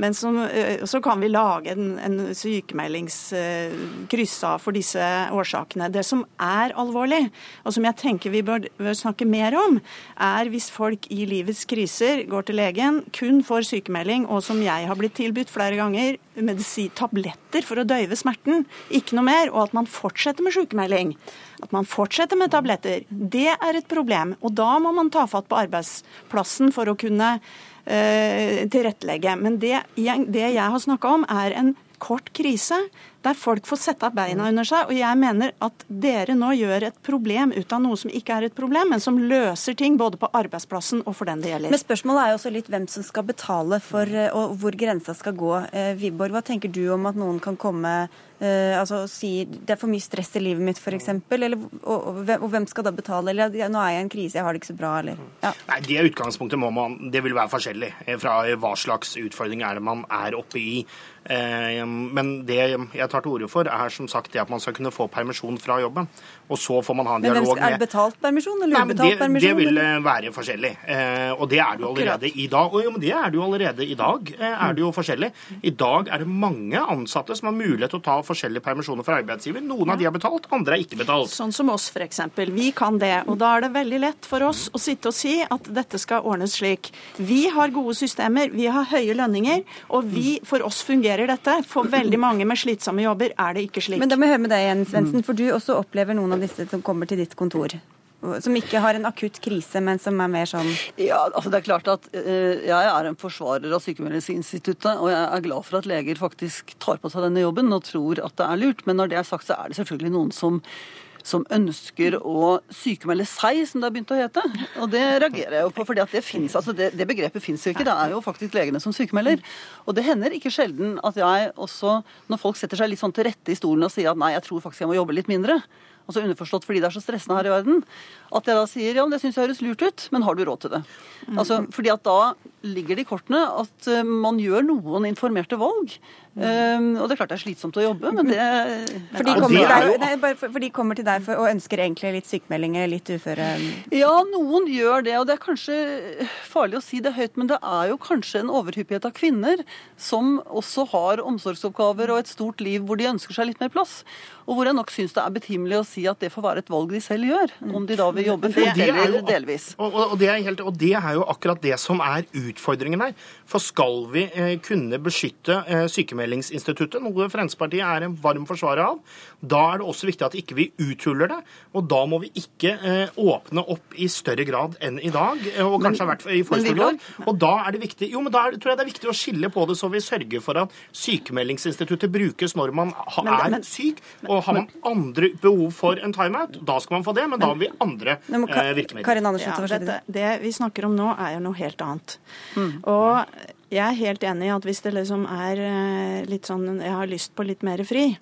S8: Men som, eh, så kan vi lage en, en sykemeldingskryss av for disse årsakene. Det som er alvorlig, og som jeg tenker vi bør, bør snakke mer om, er hvis folk i livets kriser går til legen, kun får sykemelding, og som jeg har blitt tilbudt flere ganger medisin, tabletter for å døyve smerten, ikke noe mer, og at man fortsetter med sykemelding. At man fortsetter med tabletter. Det er et problem. Og da må man ta fatt på arbeidsplassen for å kunne eh, tilrettelegge. Men det, det jeg har snakka om, er en kort krise der folk får sette beina under seg. Og jeg mener at dere nå gjør et problem ut av noe som ikke er et problem, men som løser ting både på arbeidsplassen og for den det gjelder.
S1: Men spørsmålet er jo også litt hvem som skal betale for, eh, og hvor grensa skal gå. Eh, Wiborg, hva tenker du om at noen kan komme Uh, altså si det er for mye stress i livet mitt, f.eks. Og, og, og hvem skal da betale? Eller ja, nå er jeg i en krise, jeg har det ikke så bra, eller
S9: ja. Nei, Det utgangspunktet må man Det vil være forskjellig fra hva slags utfordring er det man er oppe i. Uh, men det jeg tar til orde for, er som sagt det at man skal kunne få permisjon fra jobben. Og så får man ha en
S1: men
S9: dialog
S1: med Er det betalt permisjon eller ubetalt permisjon?
S9: Det vil være forskjellig. Uh, og det er det jo allerede i dag. Og jo, men det er det jo allerede i dag. er det jo forskjellig. I dag er det mange ansatte som har mulighet til å ta forskjellige permisjoner fra arbeidsgiver. Noen av de har betalt, andre er ikke betalt.
S8: Sånn som oss, f.eks. Vi kan det. Og da er det veldig lett for oss å sitte og si at dette skal ordnes slik. Vi har gode systemer, vi har høye lønninger, og vi, for oss fungerer dette. For veldig mange med slitsomme jobber er det ikke slik.
S1: Men da må jeg høre med deg igjen, Svendsen, for du også opplever noen av disse som kommer til ditt kontor. Som ikke har en akutt krise, men som er mer sånn
S10: Ja, altså det er klart at uh, Jeg er en forsvarer av Sykemeldingsinstituttet, og jeg er glad for at leger faktisk tar på seg denne jobben og tror at det er lurt. Men når det er sagt, så er det selvfølgelig noen som som ønsker å sykemelde seg, som det har begynt å hete. Og det reagerer jeg jo på, for det, altså det, det begrepet fins jo ikke. Det er jo faktisk legene som sykemelder. Og det hender ikke sjelden at jeg også, når folk setter seg litt sånn til rette i stolen og sier at nei, jeg tror faktisk jeg må jobbe litt mindre, altså underforstått fordi det er så stressende her i verden, at jeg da sier ja, det syns jeg høres lurt ut, men har du råd til det? Altså, fordi at da ligger det i kortene at eh, man gjør noen informerte valg. Um, og det er klart det er slitsomt å jobbe, men det
S1: For de kommer, til deg, nei, for de kommer til deg for, og ønsker egentlig litt sykemelding litt uføre?
S10: Ja, noen gjør det. Og det er kanskje farlig å si det høyt, men det er jo kanskje en overhyppighet av kvinner som også har omsorgsoppgaver og et stort liv hvor de ønsker seg litt mer plass. Og hvor jeg nok syns det er betimelig å si at det får være et valg de selv gjør. Om de da vil jobbe fullt eller delvis.
S9: Og, og, og, det helt, og, det er jo akkurat det som er utfordringen her. For skal vi eh, kunne beskytte eh, sykemeldingsinstituttet, noe Fremskrittspartiet er en varm forsvarer av, Da er det også viktig at ikke vi uthuller det, og da må vi ikke eh, åpne opp i større grad enn i dag, eh, og kanskje har vært i for stor grad. Og da er det viktig jo, men da er, tror jeg det er viktig å skille på det, så vi sørger for at sykemeldingsinstituttet brukes når man ha,
S8: Men-
S9: er
S8: men-
S9: syk. Og har man andre behov for en timeout, da skal man få det, men da har vi andre
S1: må
S9: eh, virkemidler.
S1: Karin Andersen,
S8: Ja, dette, det vi snakker om nå, er jo noe helt annet. Og jeg er helt enig i at hvis det liksom er eh, litt sånn Jeg har lyst på litt mer fri.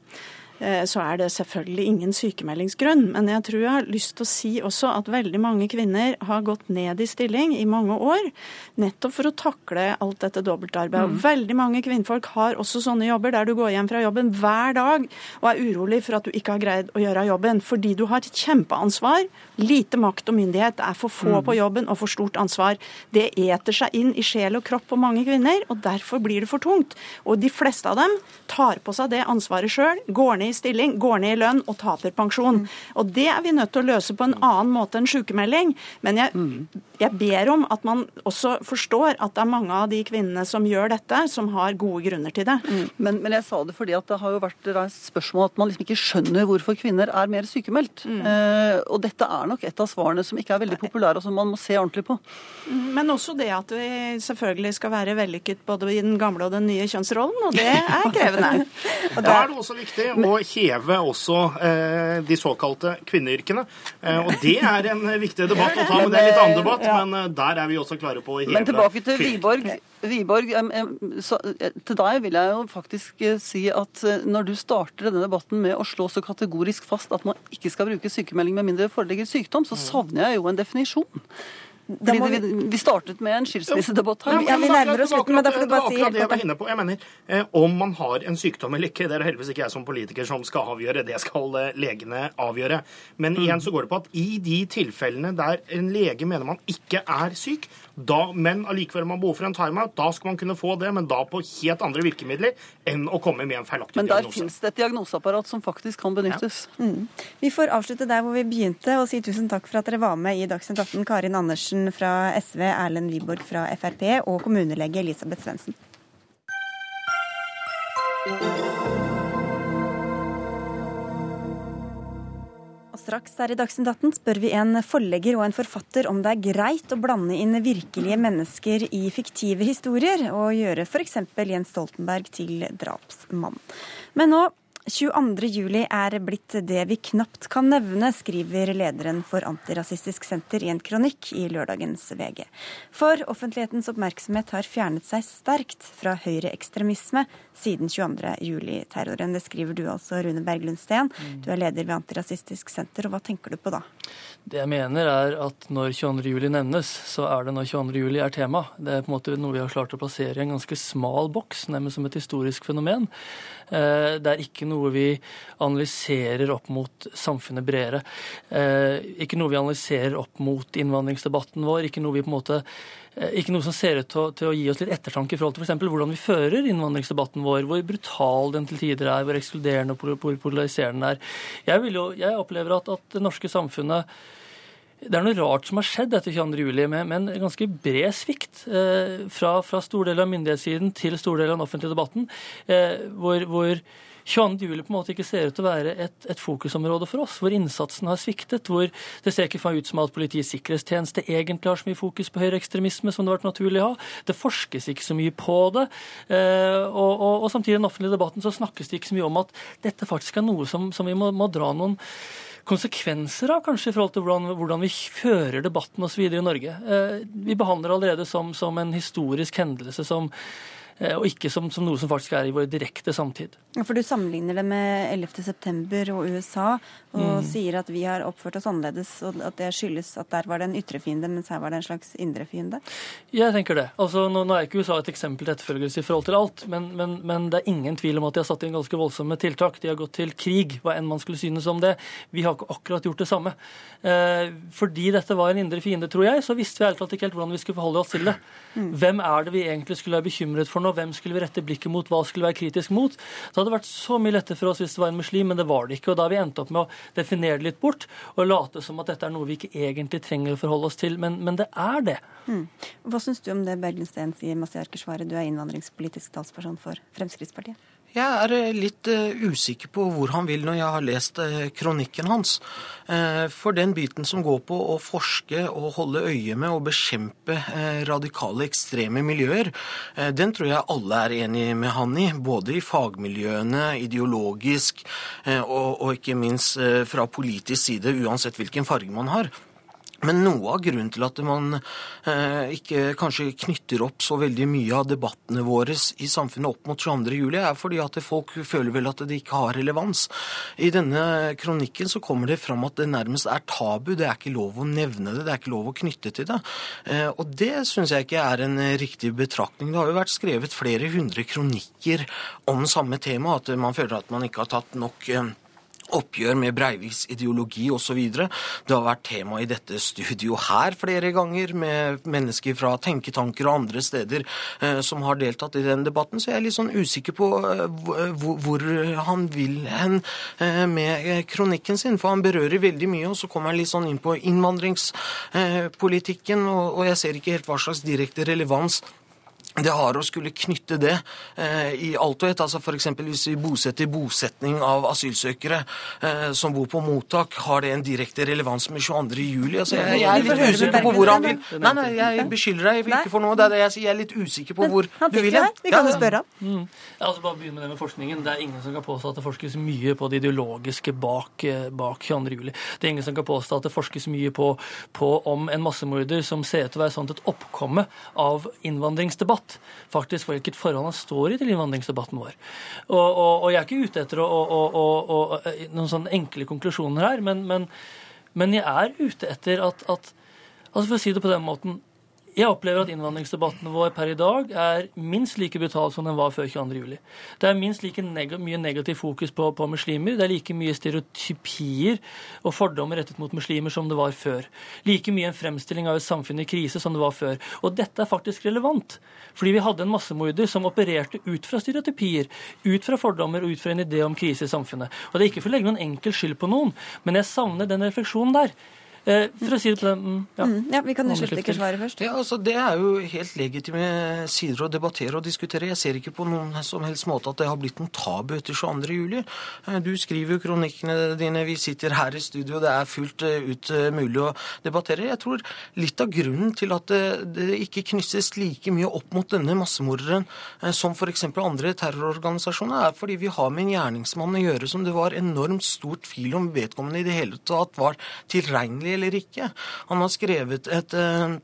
S8: Eh, Så er det selvfølgelig ingen sykemeldingsgrunn. Men jeg tror jeg har lyst til å si også at veldig mange kvinner har gått ned i stilling i mange år. Nettopp for å takle alt dette dobbeltarbeidet. Mm. veldig mange kvinnfolk har også sånne jobber der du går hjem fra jobben hver dag og er urolig for at du ikke har greid å gjøre jobben. Fordi du har et kjempeansvar. Lite makt og myndighet. Det er for få på jobben og for stort ansvar. Det eter seg inn i sjel og kropp på mange kvinner, og derfor blir det for tungt. Og de fleste av dem tar på seg det ansvaret sjøl, går ned i stilling, går ned i lønn og taper pensjon. Og det er vi nødt til å løse på en annen måte enn sykemelding. Men jeg, jeg ber om at man også forstår at det er mange av de kvinnene som gjør dette, som har gode grunner til det.
S10: Men, men jeg sa det fordi at det har jo vært reist spørsmål at man liksom ikke skjønner hvorfor kvinner er mer sykemeldt. Eh, og dette er nok et av svarene som ikke er veldig populære, og som man må se ordentlig på.
S8: Men også det at vi selvfølgelig skal være vellykket både i den gamle og den nye kjønnsrollen, og det er krevende.
S9: Og Da er det også viktig å heve også eh, de såkalte kvinneyrkene. Eh, og det er en viktig debatt å ta, men det er en litt annen debatt. Men eh, der er vi også klare på å heve
S10: Men tilbake til. Wiborg. Wiborg, så, eh, til deg vil jeg jo faktisk eh, si at når du starter denne debatten med å slå så kategorisk fast at man ikke skal bruke sykemelding med mindre det foreligger sykdom, så savner jeg jo en definisjon. Fordi det,
S1: vi-
S10: vi, startet med en skilsmissedebatt her.
S1: Ja, vi nærmer oss slutten, men da får du bare si helt
S9: det jeg var inne på. Jeg mener, eh, Om man har en sykdom eller ikke, det er heldigvis ikke jeg som politiker som skal avgjøre. Det skal eh, legene avgjøre. Men igjen så går det på at i de tilfellene der en lege mener man ikke er syk, da, men allikevel om man behov for en timeout, da skal man kunne få det, men da på helt andre virkemidler enn å komme med en feilaktig
S10: Men der
S9: diagnose.
S10: finnes det et diagnoseapparat som faktisk kan benyttes.
S1: Vi får avslutte der hvor vi begynte, og si tusen takk for at dere var med i Dagsnytt 18. Karin Andersen fra SV, Erlend Wiborg fra Frp og kommunelege Elisabeth Svendsen. Straks her i Dagsnytt 18 spør vi en forlegger og en forfatter om det er greit å blande inn virkelige mennesker i fiktive historier, og gjøre f.eks. Jens Stoltenberg til drapsmann. Men nå 22. juli er blitt det vi knapt kan nevne, skriver lederen for Antirasistisk Senter i en kronikk i lørdagens VG. For offentlighetens oppmerksomhet har fjernet seg sterkt fra høyreekstremisme siden 22. juli-terroren. Det skriver du altså, Rune Berglund Steen. Du er leder ved Antirasistisk Senter, og hva tenker du på da?
S11: Det jeg mener er at når 22. juli nevnes, så er det når 22. juli er tema. Det er på en måte noe vi har klart å plassere i en ganske smal boks, nærmest som et historisk fenomen. Eh, Det er ikke noe vi analyserer opp mot samfunnet bredere. Eh, Ikke noe vi analyserer opp mot innvandringsdebatten vår. Ikke noe vi på en måte ikke noe som ser ut til å, til å gi oss litt ettertanke i forhold til f.eks. hvordan vi fører innvandringsdebatten vår, hvor brutal den til tider er, hvor ekskluderende og pol- pol- polariserende den er. Jeg, jo, jeg opplever at, at det norske samfunnet det er noe rart som har skjedd etter 22. juli, med, med en ganske bred svikt eh, fra, fra stor del av myndighetssiden til stor del av den offentlige debatten, eh, hvor, hvor 22. juli på en måte ikke ser ut til å være et, et fokusområde for oss, hvor innsatsen har sviktet, hvor det ser ikke ut som at Politiets sikkerhetstjeneste egentlig har så mye fokus på høyreekstremisme som det har vært naturlig å ha. Det forskes ikke så mye på det. Eh, og, og, og samtidig i den offentlige debatten så snakkes det ikke så mye om at dette faktisk er noe som, som vi må, må dra noen konsekvenser av, kanskje i forhold til hvordan, hvordan vi fører debatten osv. i Norge. Eh, vi behandler allerede som, som en historisk hendelse som, og ikke som, som noe som faktisk er i vår direkte samtid.
S1: For du sammenligner det med 11. september og USA, og
S11: Mm.
S1: sier at vi har oppført oss annerledes, og at det skyldes at der var det en ytre fiende, mens her var det en slags indre fiende.
S11: Jeg tenker det. Altså, nå, nå er ikke USA et eksempel til etterfølgelse i forhold til alt, men, men, men det er ingen tvil om at de har satt inn ganske voldsomme tiltak. De har gått til krig, hva enn man skulle synes om det. Vi har ikke akkurat gjort det samme. Eh, fordi dette var en indre fiende, tror jeg, så visste vi helt klart ikke helt hvordan vi skulle forholde oss til det. Hvem er det vi egentlig skulle være bekymret for nå? Hvem skulle vi rette blikket mot? Hva skulle vi være kritisk mot? Det hadde vært så mye lettere for oss hvis det var en muslim, men det var det ikke. Og da har vi endt opp med å definere det litt bort og late som at dette er noe vi ikke egentlig trenger å forholde oss til. Men, men det er det.
S1: Mm. Hva syns du om det Bergensten sier, Mazyar Keshvari, du er innvandringspolitisk talsperson for Fremskrittspartiet?
S12: Jeg er eh, litt uh, usikker på hvor han vil når jeg har lest uh, kronikken hans. For den biten som går på å forske og holde øye med og bekjempe radikale, ekstreme miljøer, den tror jeg alle er enig med han i. Både i fagmiljøene, ideologisk og, og ikke minst fra politisk side, uansett hvilken farge man har. Men noe av grunnen til at man eh, ikke kanskje knytter opp så veldig mye av debattene våre i samfunnet opp mot 22. juli, er fordi at folk føler vel at det ikke har relevans. I denne kronikken så kommer det fram at det nærmest er tabu. Det er ikke lov å nevne det, det er ikke lov å knytte til det. Eh, og det syns jeg ikke er en riktig betraktning. Det har jo vært skrevet flere hundre kronikker om samme tema, at man føler at man ikke har tatt nok eh, oppgjør med Breiviks ideologi osv. Det har vært tema i dette studio her flere ganger, med mennesker fra tenketanker og andre steder eh, som har deltatt i den debatten. Så jeg er litt sånn usikker på eh, hvor, hvor, han vil hen eh, med kronikken sin. For han berører veldig mye, og så kommer han litt sånn inn på innvandringspolitikken, og jeg ser ikke helt hva slags direkte relevans det har å skulle knytte det eh, i alt og ett. Altså F.eks. hvis vi bosetter bosetning av asylsøkere eh, som bor på mottak, har det en direkte relevans med 22. juli? Altså, jeg, jeg, er litt usikker på hvor han vil Nei, nei, jeg beskylder deg ikke for noe. Det er det jeg sier. Jeg er litt usikker på hvor du vil hen.
S1: Vi kan jo spørre ham.
S11: Mm. Altså, bare begynne med det med forskningen. Det er ingen som kan påstå at det forskes mye på det ideologiske bak, eh, bak 22. juli. Det er ingen som kan påstå at det forskes mye på, på om en massemorder som ser ut til å være sånn et oppkomme av innvandringsdebatt debatt. Faktisk hvilket forhold han står i til innvandringsdebatten vår. Og, og, og jeg er ikke ute etter å, å, noen sånne enkle konklusjoner her, men, men, men jeg er ute etter at, at altså For å si det på den måten jeg opplever at innvandringsdebatten vår per i dag er minst like brutal som den var før 22.07. Det er minst like neg mye negativ fokus på, på, muslimer. Det er like mye stereotypier og fordommer rettet mot muslimer som det var før. Like mye en fremstilling av et samfunn i krise som det var før. Og dette er faktisk relevant. Fordi vi hadde en massemorder som opererte ut fra stereotypier, ut fra fordommer og ut fra en idé om krise i samfunnet. Og det er ikke for å legge noen enkel skyld på noen, men jeg savner den refleksjonen der. Eh, for å si det på den mm,
S1: ja. Mm, ja, Vi kan slutte ikke svare først.
S12: Ja, altså, Det er jo helt legitime sider å debattere og diskutere. Jeg ser ikke på noen som helst måte at det har blitt noen tabu etter 22.07. juli. du skriver jo kronikkene dine, vi sitter her i studio, det er fullt eh, ut mulig å debattere. Jeg tror litt av grunnen til at det, det ikke knyttes like mye opp mot denne massemorderen som f.eks. andre terrororganisasjoner, er fordi vi har med en gjerningsmann å gjøre som det var enormt stort tvil om vedkommende i det hele tatt var tilregnelig eller ikke. Han har skrevet et eh,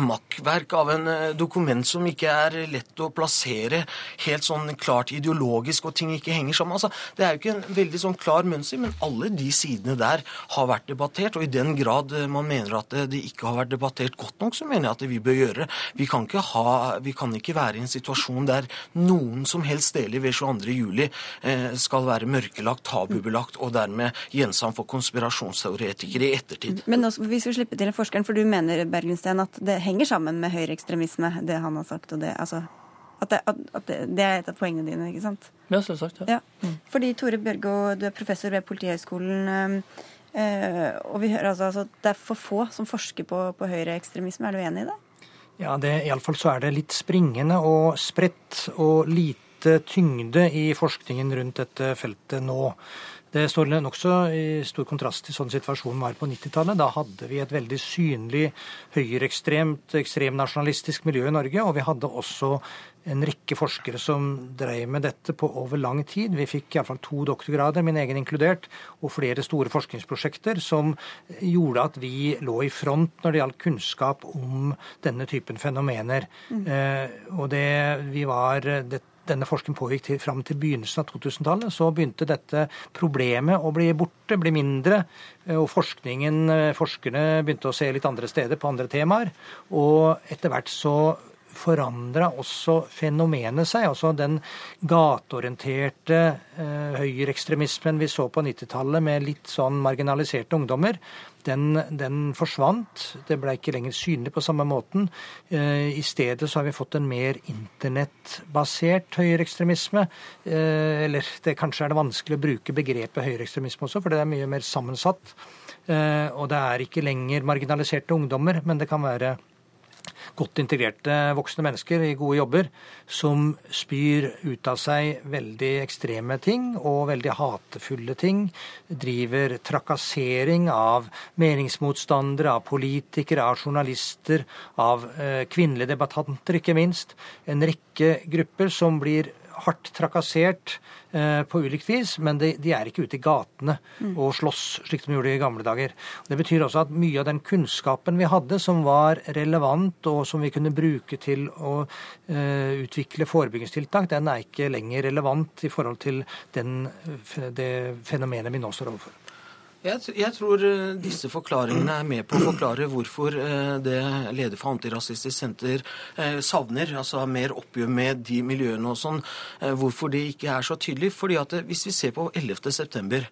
S12: makkverk av en eh, dokument som ikke er lett å plassere helt sånn klart ideologisk, og ting ikke henger sammen. Altså, det er jo ikke en veldig sånn klar mønster, men alle de sidene der har vært debattert. Og i den grad eh, man mener at det ikke har vært debattert godt nok, så mener jeg at vi bør gjøre. Vi kan ikke, ha, vi kan ikke være i en situasjon der noen som helst deler ved 22.07 eh, skal være mørkelagt, tabubelagt og dermed gjenstand for konspirasjonsteoretikere i ettertid.
S1: Men også, vi skal slippe til forskeren, for du mener Bergenstein, at det henger sammen med høyreekstremisme, det han har sagt. og det, altså, at det, at det, det, er et av poengene dine, ikke sant?
S11: Ja, selvsagt. Ja. ja.
S1: Mm. Fordi Tore Bjørgo, du er professor ved Politihøgskolen. Øh, og vi hører altså, altså det er for få som forsker på, på høyreekstremisme. Er du enig i det?
S13: Ja, det, iallfall så er det litt springende og spredt og lite tyngde i forskningen rundt dette feltet nå. Det står nokså i stor kontrast til sånn situasjonen var på 90-tallet. Da hadde vi et veldig synlig høyreekstremt, ekstremnasjonalistisk miljø i Norge. Og vi hadde også en rekke forskere som drev med dette på over lang tid. Vi fikk iallfall to doktorgrader, min egen inkludert, og flere store forskningsprosjekter som gjorde at vi lå i front når det gjaldt kunnskap om denne typen fenomener. Mm. Eh, og det, vi var, det, denne forskningen pågikk til, fram til begynnelsen av 2000-tallet, så begynte dette problemet å bli borte, bli mindre. Eh, og forskningen, eh, forskerne begynte å se litt andre steder på andre temaer. Og etter hvert så forandra også fenomenet seg. Altså den gateorienterte eh, høyreekstremismen vi så på 90-tallet med litt sånn marginaliserte ungdommer, den, den, forsvant. Det ble ikke lenger synlig på samme måten. Eh, I stedet så har vi fått en mer internettbasert høyreekstremisme. Eh, eller det, kanskje er det vanskelig å bruke begrepet høyreekstremisme også, for det er mye mer sammensatt. Eh, og det er ikke lenger marginaliserte ungdommer, men det kan være godt integrerte voksne mennesker i gode jobber som spyr ut av seg veldig ekstreme ting og veldig hatefulle ting. Driver trakassering av meningsmotstandere, av politikere, av journalister, av eh, kvinnelige debattanter, ikke minst. En rekke grupper som blir hardt trakassert eh, på ulikt vis, men de, de, er ikke ute i gatene mm. og slåss slik de gjorde i gamle dager. Det betyr også at mye av den kunnskapen vi hadde som var relevant og som vi kunne bruke til å eh, utvikle forebyggingstiltak, den er ikke lenger relevant i forhold til den, det fenomenet vi nå står overfor.
S12: Jeg, jeg, tror eh, disse forklaringene er med på å forklare hvorfor eh, det leder for Antirasistisk Senter eh, savner altså mer oppgjør med de miljøene og sånn. Hvorfor det ikke er så tydelig. Fordi at Hvis vi ser på 11.9,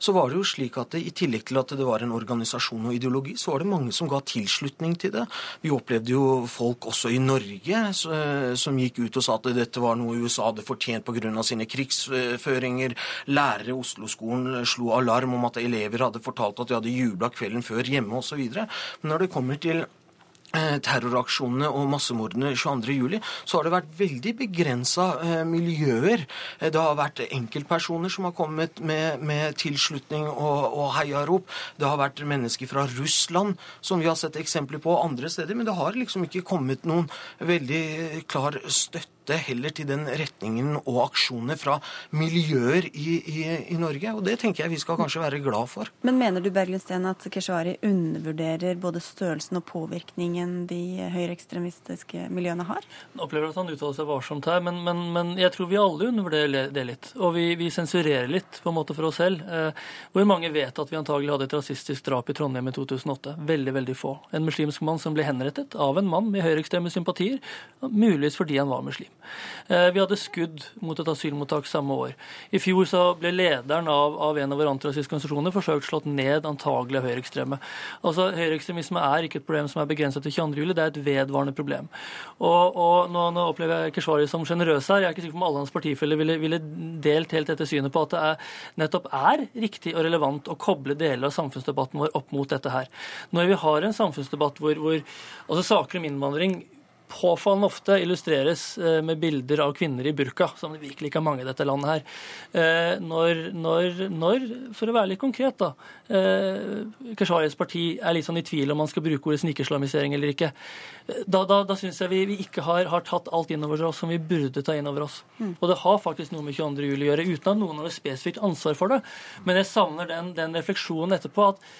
S12: så var det jo slik at det, i tillegg til at det var en organisasjon og ideologi, så var det mange som ga tilslutning til det. Vi opplevde jo folk også i Norge som gikk ut og sa at dette var noe USA hadde fortjent pga. sine krigsføringer. Lærere i Oslo-skolen slo alarm om at elever elever hadde fortalt at de hadde jubla kvelden før hjemme osv. Men når det kommer til eh, terroraksjonene og massemordene 22.07, så har det vært veldig begrensa eh, miljøer. Eh, det har vært enkeltpersoner som har kommet med, med tilslutning og, og heiarop. Det har vært mennesker fra Russland som vi har sett eksempler på andre steder. Men det har liksom ikke kommet noen veldig klar støtte støtte heller til den retningen og aksjoner fra miljøer i, i, i, Norge. Og det tenker jeg vi skal kanskje være glad for.
S1: Men mener du Berglundsten, at Keshvari undervurderer både størrelsen og påvirkningen de høyreekstremistiske miljøene har?
S11: Jeg opplever at han uttaler seg varsomt her, men, men, men, jeg tror vi alle undervurderer det litt. Og vi, vi, sensurerer litt på en måte for oss selv. Eh, hvor mange vet at vi antagelig hadde et rasistisk drap i Trondheim i 2008? Veldig, veldig få. En muslimsk mann som ble henrettet av en mann med høyreekstreme sympatier, muligens fordi han var muslim. Eh, vi hadde skudd mot et asylmottak samme år. I fjor så ble lederen av, av en av våre antirasistiske organisasjoner forsøkt slått ned, antagelig av høyreekstreme. Altså, Høyreekstremisme er ikke et problem som er begrenset til 22. juli, det er et vedvarende problem. Og, og nå, nå, opplever jeg Keshvari som sjenerøs her. Jeg er ikke sikker på om alle hans partifeller ville, ville, delt helt dette synet på at det er, nettopp er riktig og relevant å koble deler av samfunnsdebatten vår opp mot dette her. Når vi har en samfunnsdebatt hvor, hvor altså saker om innvandring påfallende ofte illustreres eh, med bilder av kvinner i burka, som det virkelig ikke er mange i dette landet her. Eh, når, når, når for å være litt konkret, da, eh, Keshvaris parti er litt sånn i tvil om man skal bruke ordet snikislamisering eller ikke, da, da, da syns jeg vi, vi ikke har, har, tatt alt innover oss som vi burde ta innover oss. Mm. Og det har faktisk noe med 22. juli å gjøre, uten at noen har spesifikt ansvar for det. Men jeg savner den, den refleksjonen etterpå at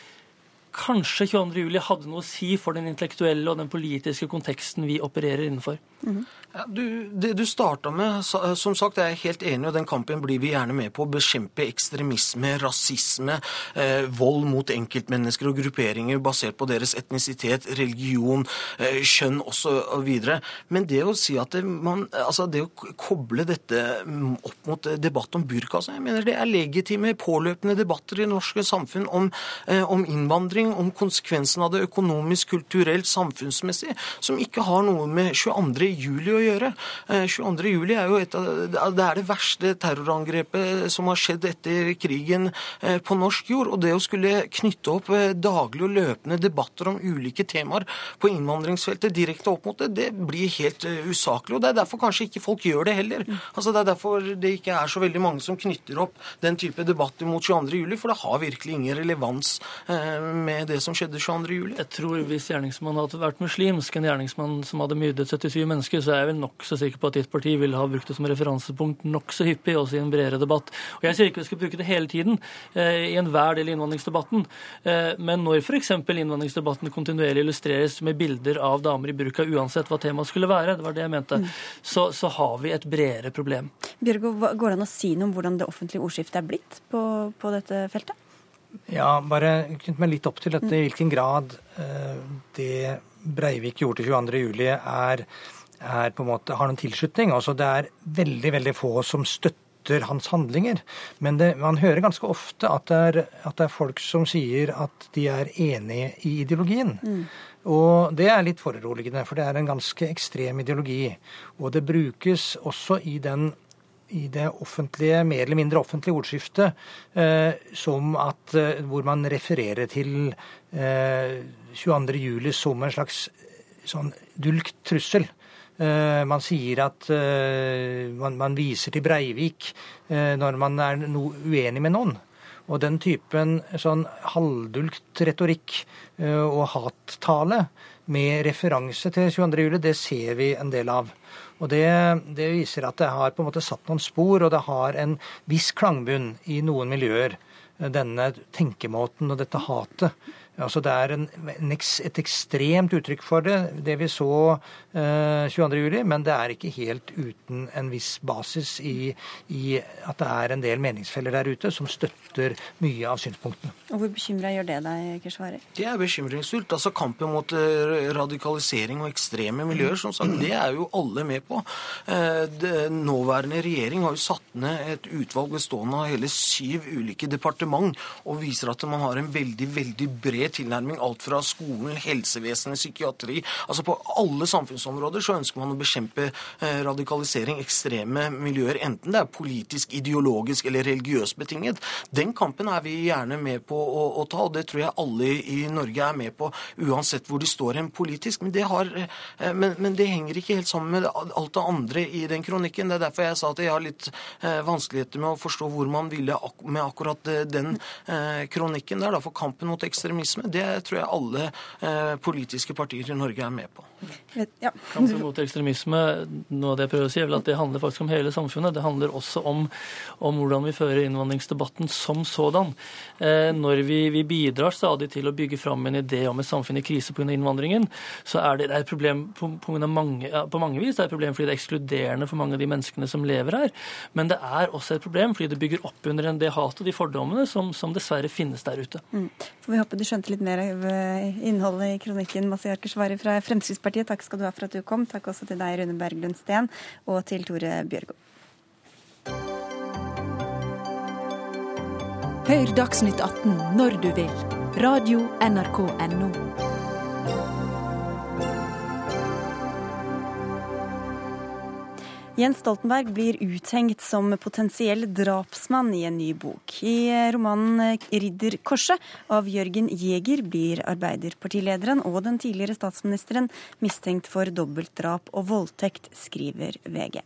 S11: kanskje 22.07 hadde noe å si for den intellektuelle og den politiske konteksten vi opererer innenfor.
S12: Mm. Ja, du, det du starta med, som sagt, jeg er helt enig, og den kampen blir vi gjerne med på. Å bekjempe ekstremisme, rasisme, eh, vold mot enkeltmennesker og grupperinger basert på deres etnisitet, religion, eh, kjønn osv. Men det å si at det, man, altså det å koble dette opp mot debatt om burka, altså jeg mener det er legitime, påløpende debatter i norske samfunn om, eh, om innvandring, om konsekvensen av det økonomisk, kulturelt, samfunnsmessig, som ikke har noe med 22 juli å gjøre. 22. Eh, er jo et av, det, er det verste terrorangrepet som har skjedd etter krigen eh, på norsk jord. Og det å skulle knytte opp eh, daglig og løpende debatter om ulike temaer på innvandringsfeltet direkte opp mot det, det blir helt usaklig. Og det er derfor kanskje ikke folk gjør det heller. Altså Det er derfor det ikke er så veldig mange som knytter opp den type debatter mot 22. juli, for det har virkelig ingen relevans med det som skjedde 22. juli.
S11: Jeg tror hvis gjerningsmannen hadde vært muslimsk, en gjerningsmann som hadde myrdet 77 mennesker, mennesker, så er jeg vel nokså sikker på at ditt parti vil ha brukt det som referansepunkt nokså hyppig, også i en bredere debatt. Og Jeg sier ikke vi skal bruke det hele tiden eh, i enhver del av innvandringsdebatten, eh, men når f.eks. innvandringsdebatten kontinuerlig illustreres med bilder av damer i burka, uansett hva temaet skulle være, det var det jeg mente, mm. så, så, har vi et bredere problem.
S1: Bjørgo, går det an å si noe om hvordan det offentlige ordskiftet er blitt på, på dette feltet?
S13: Ja, bare knytt meg litt opp til dette. I hvilken grad uh, det Breivik gjorde til 22.07, er er på en måte, har noen tilslutning. Altså det er veldig, veldig få som støtter hans handlinger. Men det, man hører ganske ofte at det, er, at det, er, folk som sier at de er enige i ideologien. Mm. Og det er litt foruroligende, for det er en ganske ekstrem ideologi. Og det brukes også i den i det offentlige, mer eller mindre offentlige ordskiftet eh, som at eh, hvor man refererer til eh, 22.07. som en slags sånn dulgt trussel. Eh, man sier at eh, man, man, viser til Breivik eh, når man er no, uenig med noen. Og den typen sånn halvdulgt retorikk og hattale med referanse til 22.07, det ser vi en del av. Og det, det, viser at det har på en måte satt noen spor, og det har en viss klangbunn i noen miljøer. Denne tenkemåten og dette hatet. Altså Det er en, en, et ekstremt uttrykk for det, det vi så eh, 22.07., men det er ikke helt uten en viss basis i, i, at det er en del meningsfeller der ute som støtter mye av synspunktene.
S1: Og Hvor bekymra gjør det deg, Keshvari?
S12: Det er bekymringsfullt. Altså Kampen mot eh, radikalisering og ekstreme miljøer, som sagt, det er jo alle med på. Eh, det, nåværende regjering har jo satt ned et utvalg bestående av hele syv ulike departement, og viser at man har en veldig, veldig bred tilnærming. Alt fra skolen, helsevesenet, psykiatri. Altså På alle samfunnsområder så ønsker man å bekjempe eh, radikalisering, ekstreme miljøer. Enten det er politisk, ideologisk eller religiøst betinget. Den kampen er vi gjerne med på å, å ta, og det tror jeg alle i Norge er med på, uansett hvor de står hen politisk. Men det, har, eh, men, men det, henger ikke helt sammen med alt det andre i den kronikken. Det er derfor jeg sa at jeg har litt eh, vanskeligheter med å forstå hvor man ville med akkurat den kronikken der. Da, for kampen mot ekstremisme ekstremisme, det tror jeg alle eh, politiske partier i Norge er med på.
S11: Ja. Kampen mot ekstremisme, noe av det jeg prøver å si, er vel at det handler faktisk om hele samfunnet. Det handler også om, om hvordan vi fører innvandringsdebatten som sådan. Eh, når vi, vi, bidrar stadig til å bygge fram en idé om et samfunn i krise pga. innvandringen, så er det, det er et problem på, på, mange, ja, på, mange, vis. Det er et problem fordi det er ekskluderende for mange av de menneskene som lever her. Men det er også et problem fordi det bygger opp under en det hatet og de fordommene som, som dessverre finnes der ute.
S1: Mm. Får vi håpe du skjønte litt mer av eh, innholdet i kronikken, Masiar Keshvari fra Fremskrittspartiet. Takk skal du ha for at du kom. Takk også til deg, Rune Berglund Steen, og til Tore Bjørgo.
S5: Hør Dagsnytt 18 når du vil. Radio NRK Radio.nrk.no.
S1: Jens Stoltenberg blir uthengt som potensiell drapsmann i en ny bok. I romanen 'Ridderkorset' av Jørgen Jæger blir Arbeiderpartilederen og den tidligere statsministeren mistenkt for dobbeltdrap og voldtekt, skriver VG.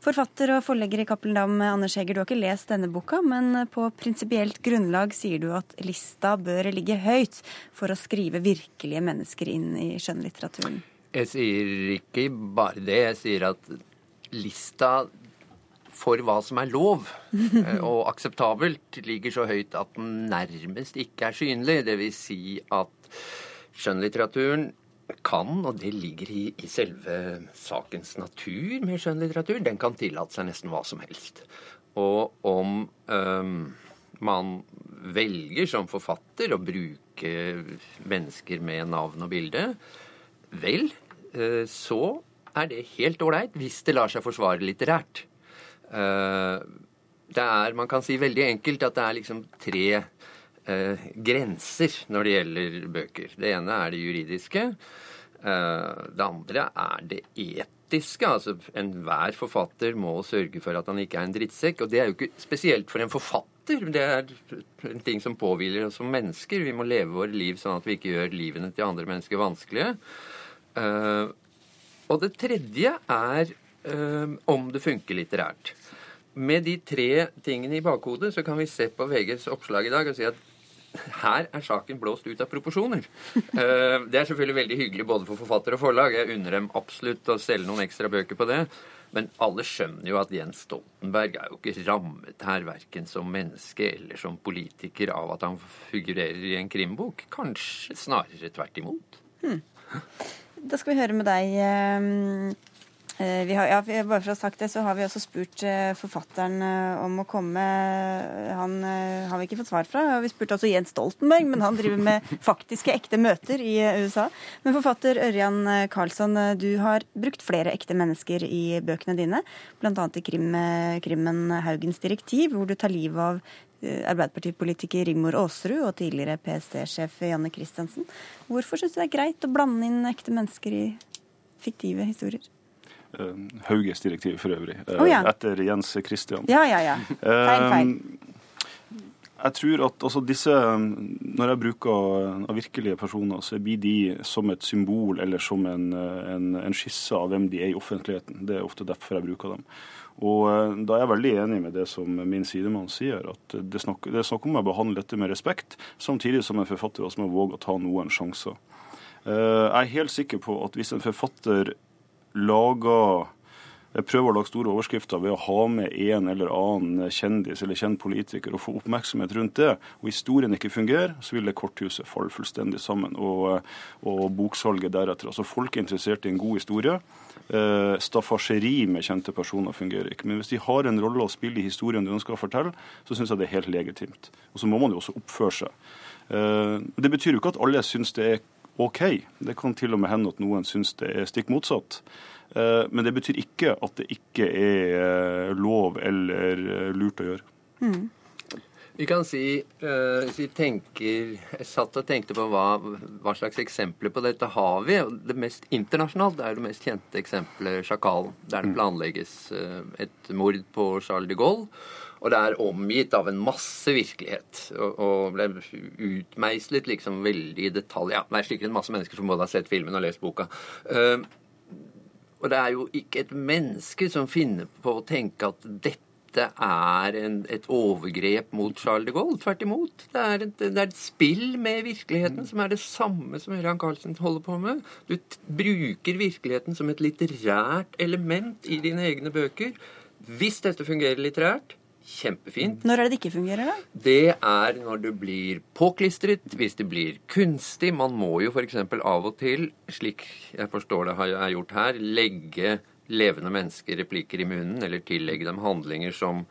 S1: Forfatter og forlegger i Cappelen Dam, Anders Heger, du har ikke lest denne boka, men på prinsipielt grunnlag sier du at lista bør ligge høyt for å skrive virkelige mennesker inn i skjønnlitteraturen.
S14: Jeg sier ikke bare det. Jeg sier at lista for hva som er lov eh, og akseptabelt, ligger så høyt at den nærmest ikke er synlig. Dvs. Si at skjønnlitteraturen kan, og det ligger i, i, selve sakens natur med skjønnlitteratur, den kan tillate seg nesten hva som helst. Og om um, man velger som forfatter å bruke mennesker med navn og bilde, vel, eh, så er det helt ålreit hvis det lar seg forsvare litterært. Eh, det er, man kan si veldig enkelt at det er liksom tre eh, grenser når det gjelder bøker. Det ene er det juridiske. Eh, det andre er det etiske. Altså enhver forfatter må sørge for at han ikke er en drittsekk. Og det er jo ikke spesielt for en forfatter. Det er en ting som påhviler oss som mennesker. Vi må leve våre liv sånn at vi ikke gjør livene til andre mennesker vanskelige. Og det tredje er øh, om det funker litterært. Med de tre tingene i bakhodet så kan vi se på VGs oppslag i dag og si at her er saken blåst ut av proporsjoner. Uh, det er selvfølgelig veldig hyggelig både for forfatter og forlag. Jeg unner dem absolutt å selge noen ekstra bøker på det. Men alle skjønner jo at Jens Stoltenberg er jo ikke rammet her verken som menneske eller som politiker av at han figurerer i en krimbok. Kanskje snarere tvert imot. Hmm.
S1: Da skal vi høre med deg. Ehm, eh, har, ja, bare for å ha sagt det, så har vi også spurt eh, forfatteren eh, om å komme. Han har vi ikke fått svar fra. Vi spurte også Jens Stoltenberg, men han driver med faktiske, ekte møter i USA. Men forfatter Ørjan Karlsson, du har brukt flere ekte mennesker i bøkene dine. Bl.a. i krim, krimmen 'Haugens direktiv', hvor du tar livet av Arbeiderpartipolitiker Rigmor Aasrud og tidligere PST-sjef Janne Christiansen. Hvorfor syns du det er greit å blande inn ekte mennesker i fiktive historier?
S15: Uh, Hauges direktiv for øvrig, oh, ja. etter Jens Christian.
S1: Ja, ja, ja. Feil, feil.
S15: Jeg tror at altså, disse, Når jeg bruker av virkelige personer, så blir de som et symbol eller som en, en, en skisse av hvem de er i offentligheten. Det er ofte derfor jeg bruker dem. Og eh, Da er jeg veldig enig med det som min sidemann sier, at det snakker, det er snakk om å behandle dette med respekt, samtidig som en forfatter også må våge å ta noen sjanser. Jeg er helt sikker på at hvis en forfatter lager prøver å lage store overskrifter ved å ha med en eller annen kjendis eller kjent politiker og få oppmerksomhet rundt det, og historien ikke fungerer, så vil det korthuset falle fullstendig sammen. Og, og boksalget deretter. Altså Folk er interessert i en god historie. Eh, Staffasjeri med kjente personer fungerer ikke. Men hvis de har en rolle å spille i historien du ønsker å fortelle, så syns jeg det er helt legitimt. Og så må man jo også oppføre seg. Eh, det betyr jo ikke at alle syns det er OK. Det kan til og med hende at noen syns det er stikk motsatt. Eh, men det betyr ikke at det ikke er eh, lov eller eh, lurt å gjøre. Mm.
S14: Vi kan si, uh, vi tenker, Jeg satt og tenkte på hva, hva, slags eksempler på dette har vi. Det mest internasjonalt det er det mest kjente eksempelet sjakalen. Der det mm. planlegges uh, et mord på Charles de Gaulle. Og det er omgitt av en masse virkelighet. Og, og ble utmeislet liksom veldig i detalj. Ja, det er sikkert en masse mennesker som både har sett filmen og lest boka. Uh, og det er jo ikke et menneske som finner på å tenke at dette er en, et overgrep mot Charles de Gaulle. Tvert imot. Det er, et, det er, et, spill med virkeligheten som er det samme som Ørjan Carlsen holder på med. Du bruker virkeligheten som et litterært element i dine egne bøker. Hvis dette fungerer litterært, Kjempefint.
S1: Når er det det ikke fungerer, da?
S14: Det er når det blir påklistret, hvis det blir kunstig. Man må jo f.eks. av og til, slik jeg forstår det har jeg gjort her, legge levende mennesker replikker i munnen, eller tillegge dem handlinger som,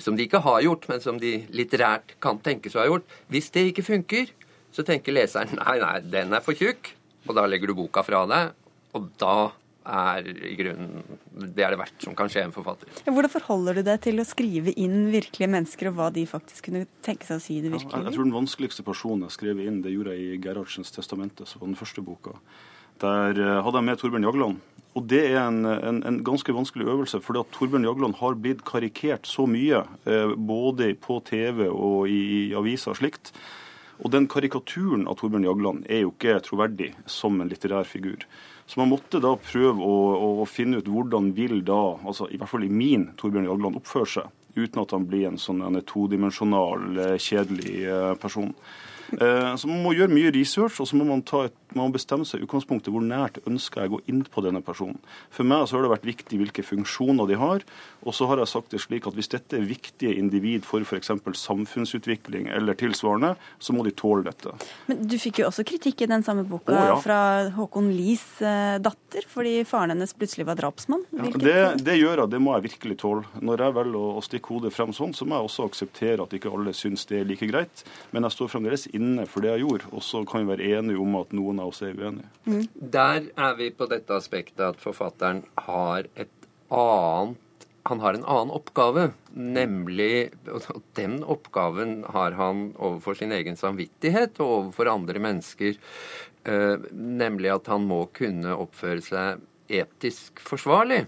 S14: som de ikke har gjort, men som de litterært kan tenkes å ha gjort. Hvis det ikke funker, så tenker leseren nei, nei, den er for tjukk, og da legger du boka fra deg, og da er i grunnen Det er det verdt som kan skje en forfatter.
S1: Hvordan forholder du deg til å skrive inn virkelige mennesker, og hva de faktisk kunne tenke seg å si i det virkelige
S15: liv? Ja, jeg tror den vanskeligste personen jeg skrev inn, det gjorde jeg i Gerhardsens testamente, som var den første boka. Der eh, hadde jeg med Torbjørn Jagland. Og det er en, en, en ganske vanskelig øvelse, fordi at Torbjørn Jagland har blitt karikert så mye, eh, både på TV og i, i aviser og slikt. Og den karikaturen av Torbjørn Jagland er jo ikke troverdig som en litterær figur. Så man måtte da prøve å, å, finne ut hvordan vil da, altså i hvert fall i min Torbjørn Jagland, oppføre seg, uten at han blir en sånn en todimensjonal, eh, kjedelig eh, person. Eh, så man må gjøre mye research, og så må man, et, man må bestemme seg i utgangspunktet hvor nært ønsker jeg å gå inn på denne personen. For meg så har det vært viktig hvilke funksjoner de har. Og så har jeg sagt det slik at hvis dette er viktige individ for f.eks. samfunnsutvikling eller tilsvarende, så må de tåle dette.
S1: Men du fikk jo også kritikk i den samme boka oh, ja. fra Håkon Lies eh, datter, fordi faren hennes plutselig var drapsmann.
S15: Ja, det, det, gjør jeg, det må jeg virkelig tåle. Når jeg velger å, å stikke hodet frem sånn, så må jeg også akseptere at ikke alle syns det er like greit. Men jeg står fremdeles inne for det jeg gjorde, og så kan vi være enige om at noen av oss er uenige.
S14: Mm. Der er vi på dette aspektet at forfatteren har et annet han har en annen oppgave, nemlig Og den oppgaven har han overfor sin egen samvittighet og overfor andre mennesker. Eh, nemlig at han må kunne oppføre seg etisk forsvarlig.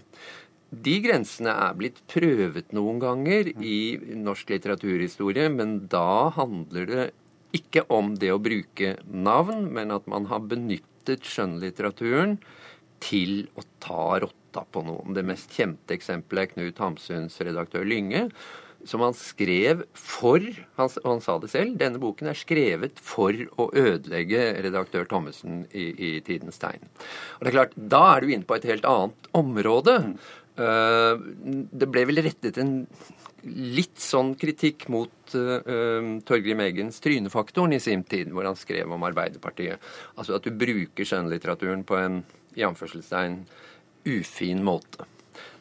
S14: De grensene er blitt prøvet noen ganger i norsk litteraturhistorie, men da handler det ikke om det å bruke navn, men at man har benyttet skjønnlitteraturen til å ta rotta på noen. Det mest kjente eksempelet er Knut Hamsuns redaktør Lynge, som han skrev for han, han sa det selv. Denne boken er skrevet for å ødelegge redaktør Thommessen i, i Tidens Tegn. Og det er klart, Da er du inne på et helt annet område. Uh, det ble vel rettet en litt sånn kritikk mot uh, Torgrim Eggens Trynefaktoren i sin tid, hvor han skrev om Arbeiderpartiet. Altså at du bruker skjønnlitteraturen på en i anførselstegn ufin måte.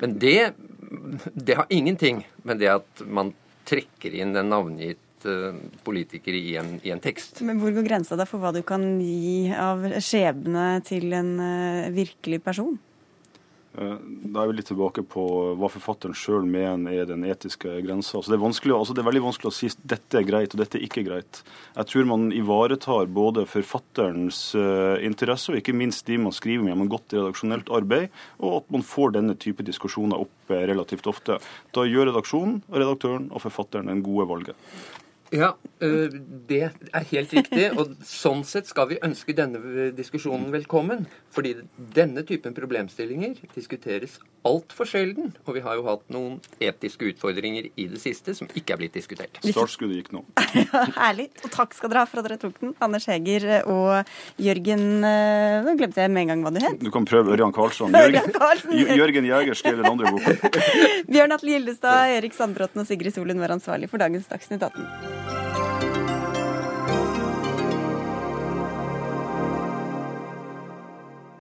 S14: Men det, det har ingenting med det at man trekker inn en navngitt politikere politiker i en, i en, tekst.
S1: Men Hvor går grensa da for hva du kan gi av skjebne til en virkelig person?
S15: Eh, da er vi litt tilbake på hva forfatteren sjøl mener er den etiske grensa. Altså det, altså det, er veldig vanskelig å si dette er greit og dette er ikke greit. Jeg tror man ivaretar både forfatterens uh, interesse og ikke minst de man skriver med gjennom godt redaksjonelt arbeid, og at man får denne type diskusjoner opp relativt ofte. Da gjør redaksjonen, redaktøren og forfatteren en gode valget.
S14: Ja, øh, det er helt riktig. Og sånn sett skal vi ønske denne diskusjonen velkommen. Fordi denne typen problemstillinger diskuteres altfor sjelden. Og vi har jo hatt noen etiske utfordringer i det siste som ikke er blitt diskutert.
S15: Startskuddet gikk nå.
S1: Herlig. Og takk skal dere ha for at dere tok den. Anders Heger og Jørgen eh, Nå glemte jeg med en gang hva du het.
S15: Du kan prøve Ørjan Karlsson. Jørgen. Jørgen Jæger skrev den andre boka.
S1: Bjørn Atle Gildestad, Erik Sandbråten og Sigrid Solund var ansvarlig for dagens Dagsnytt 18. Bye.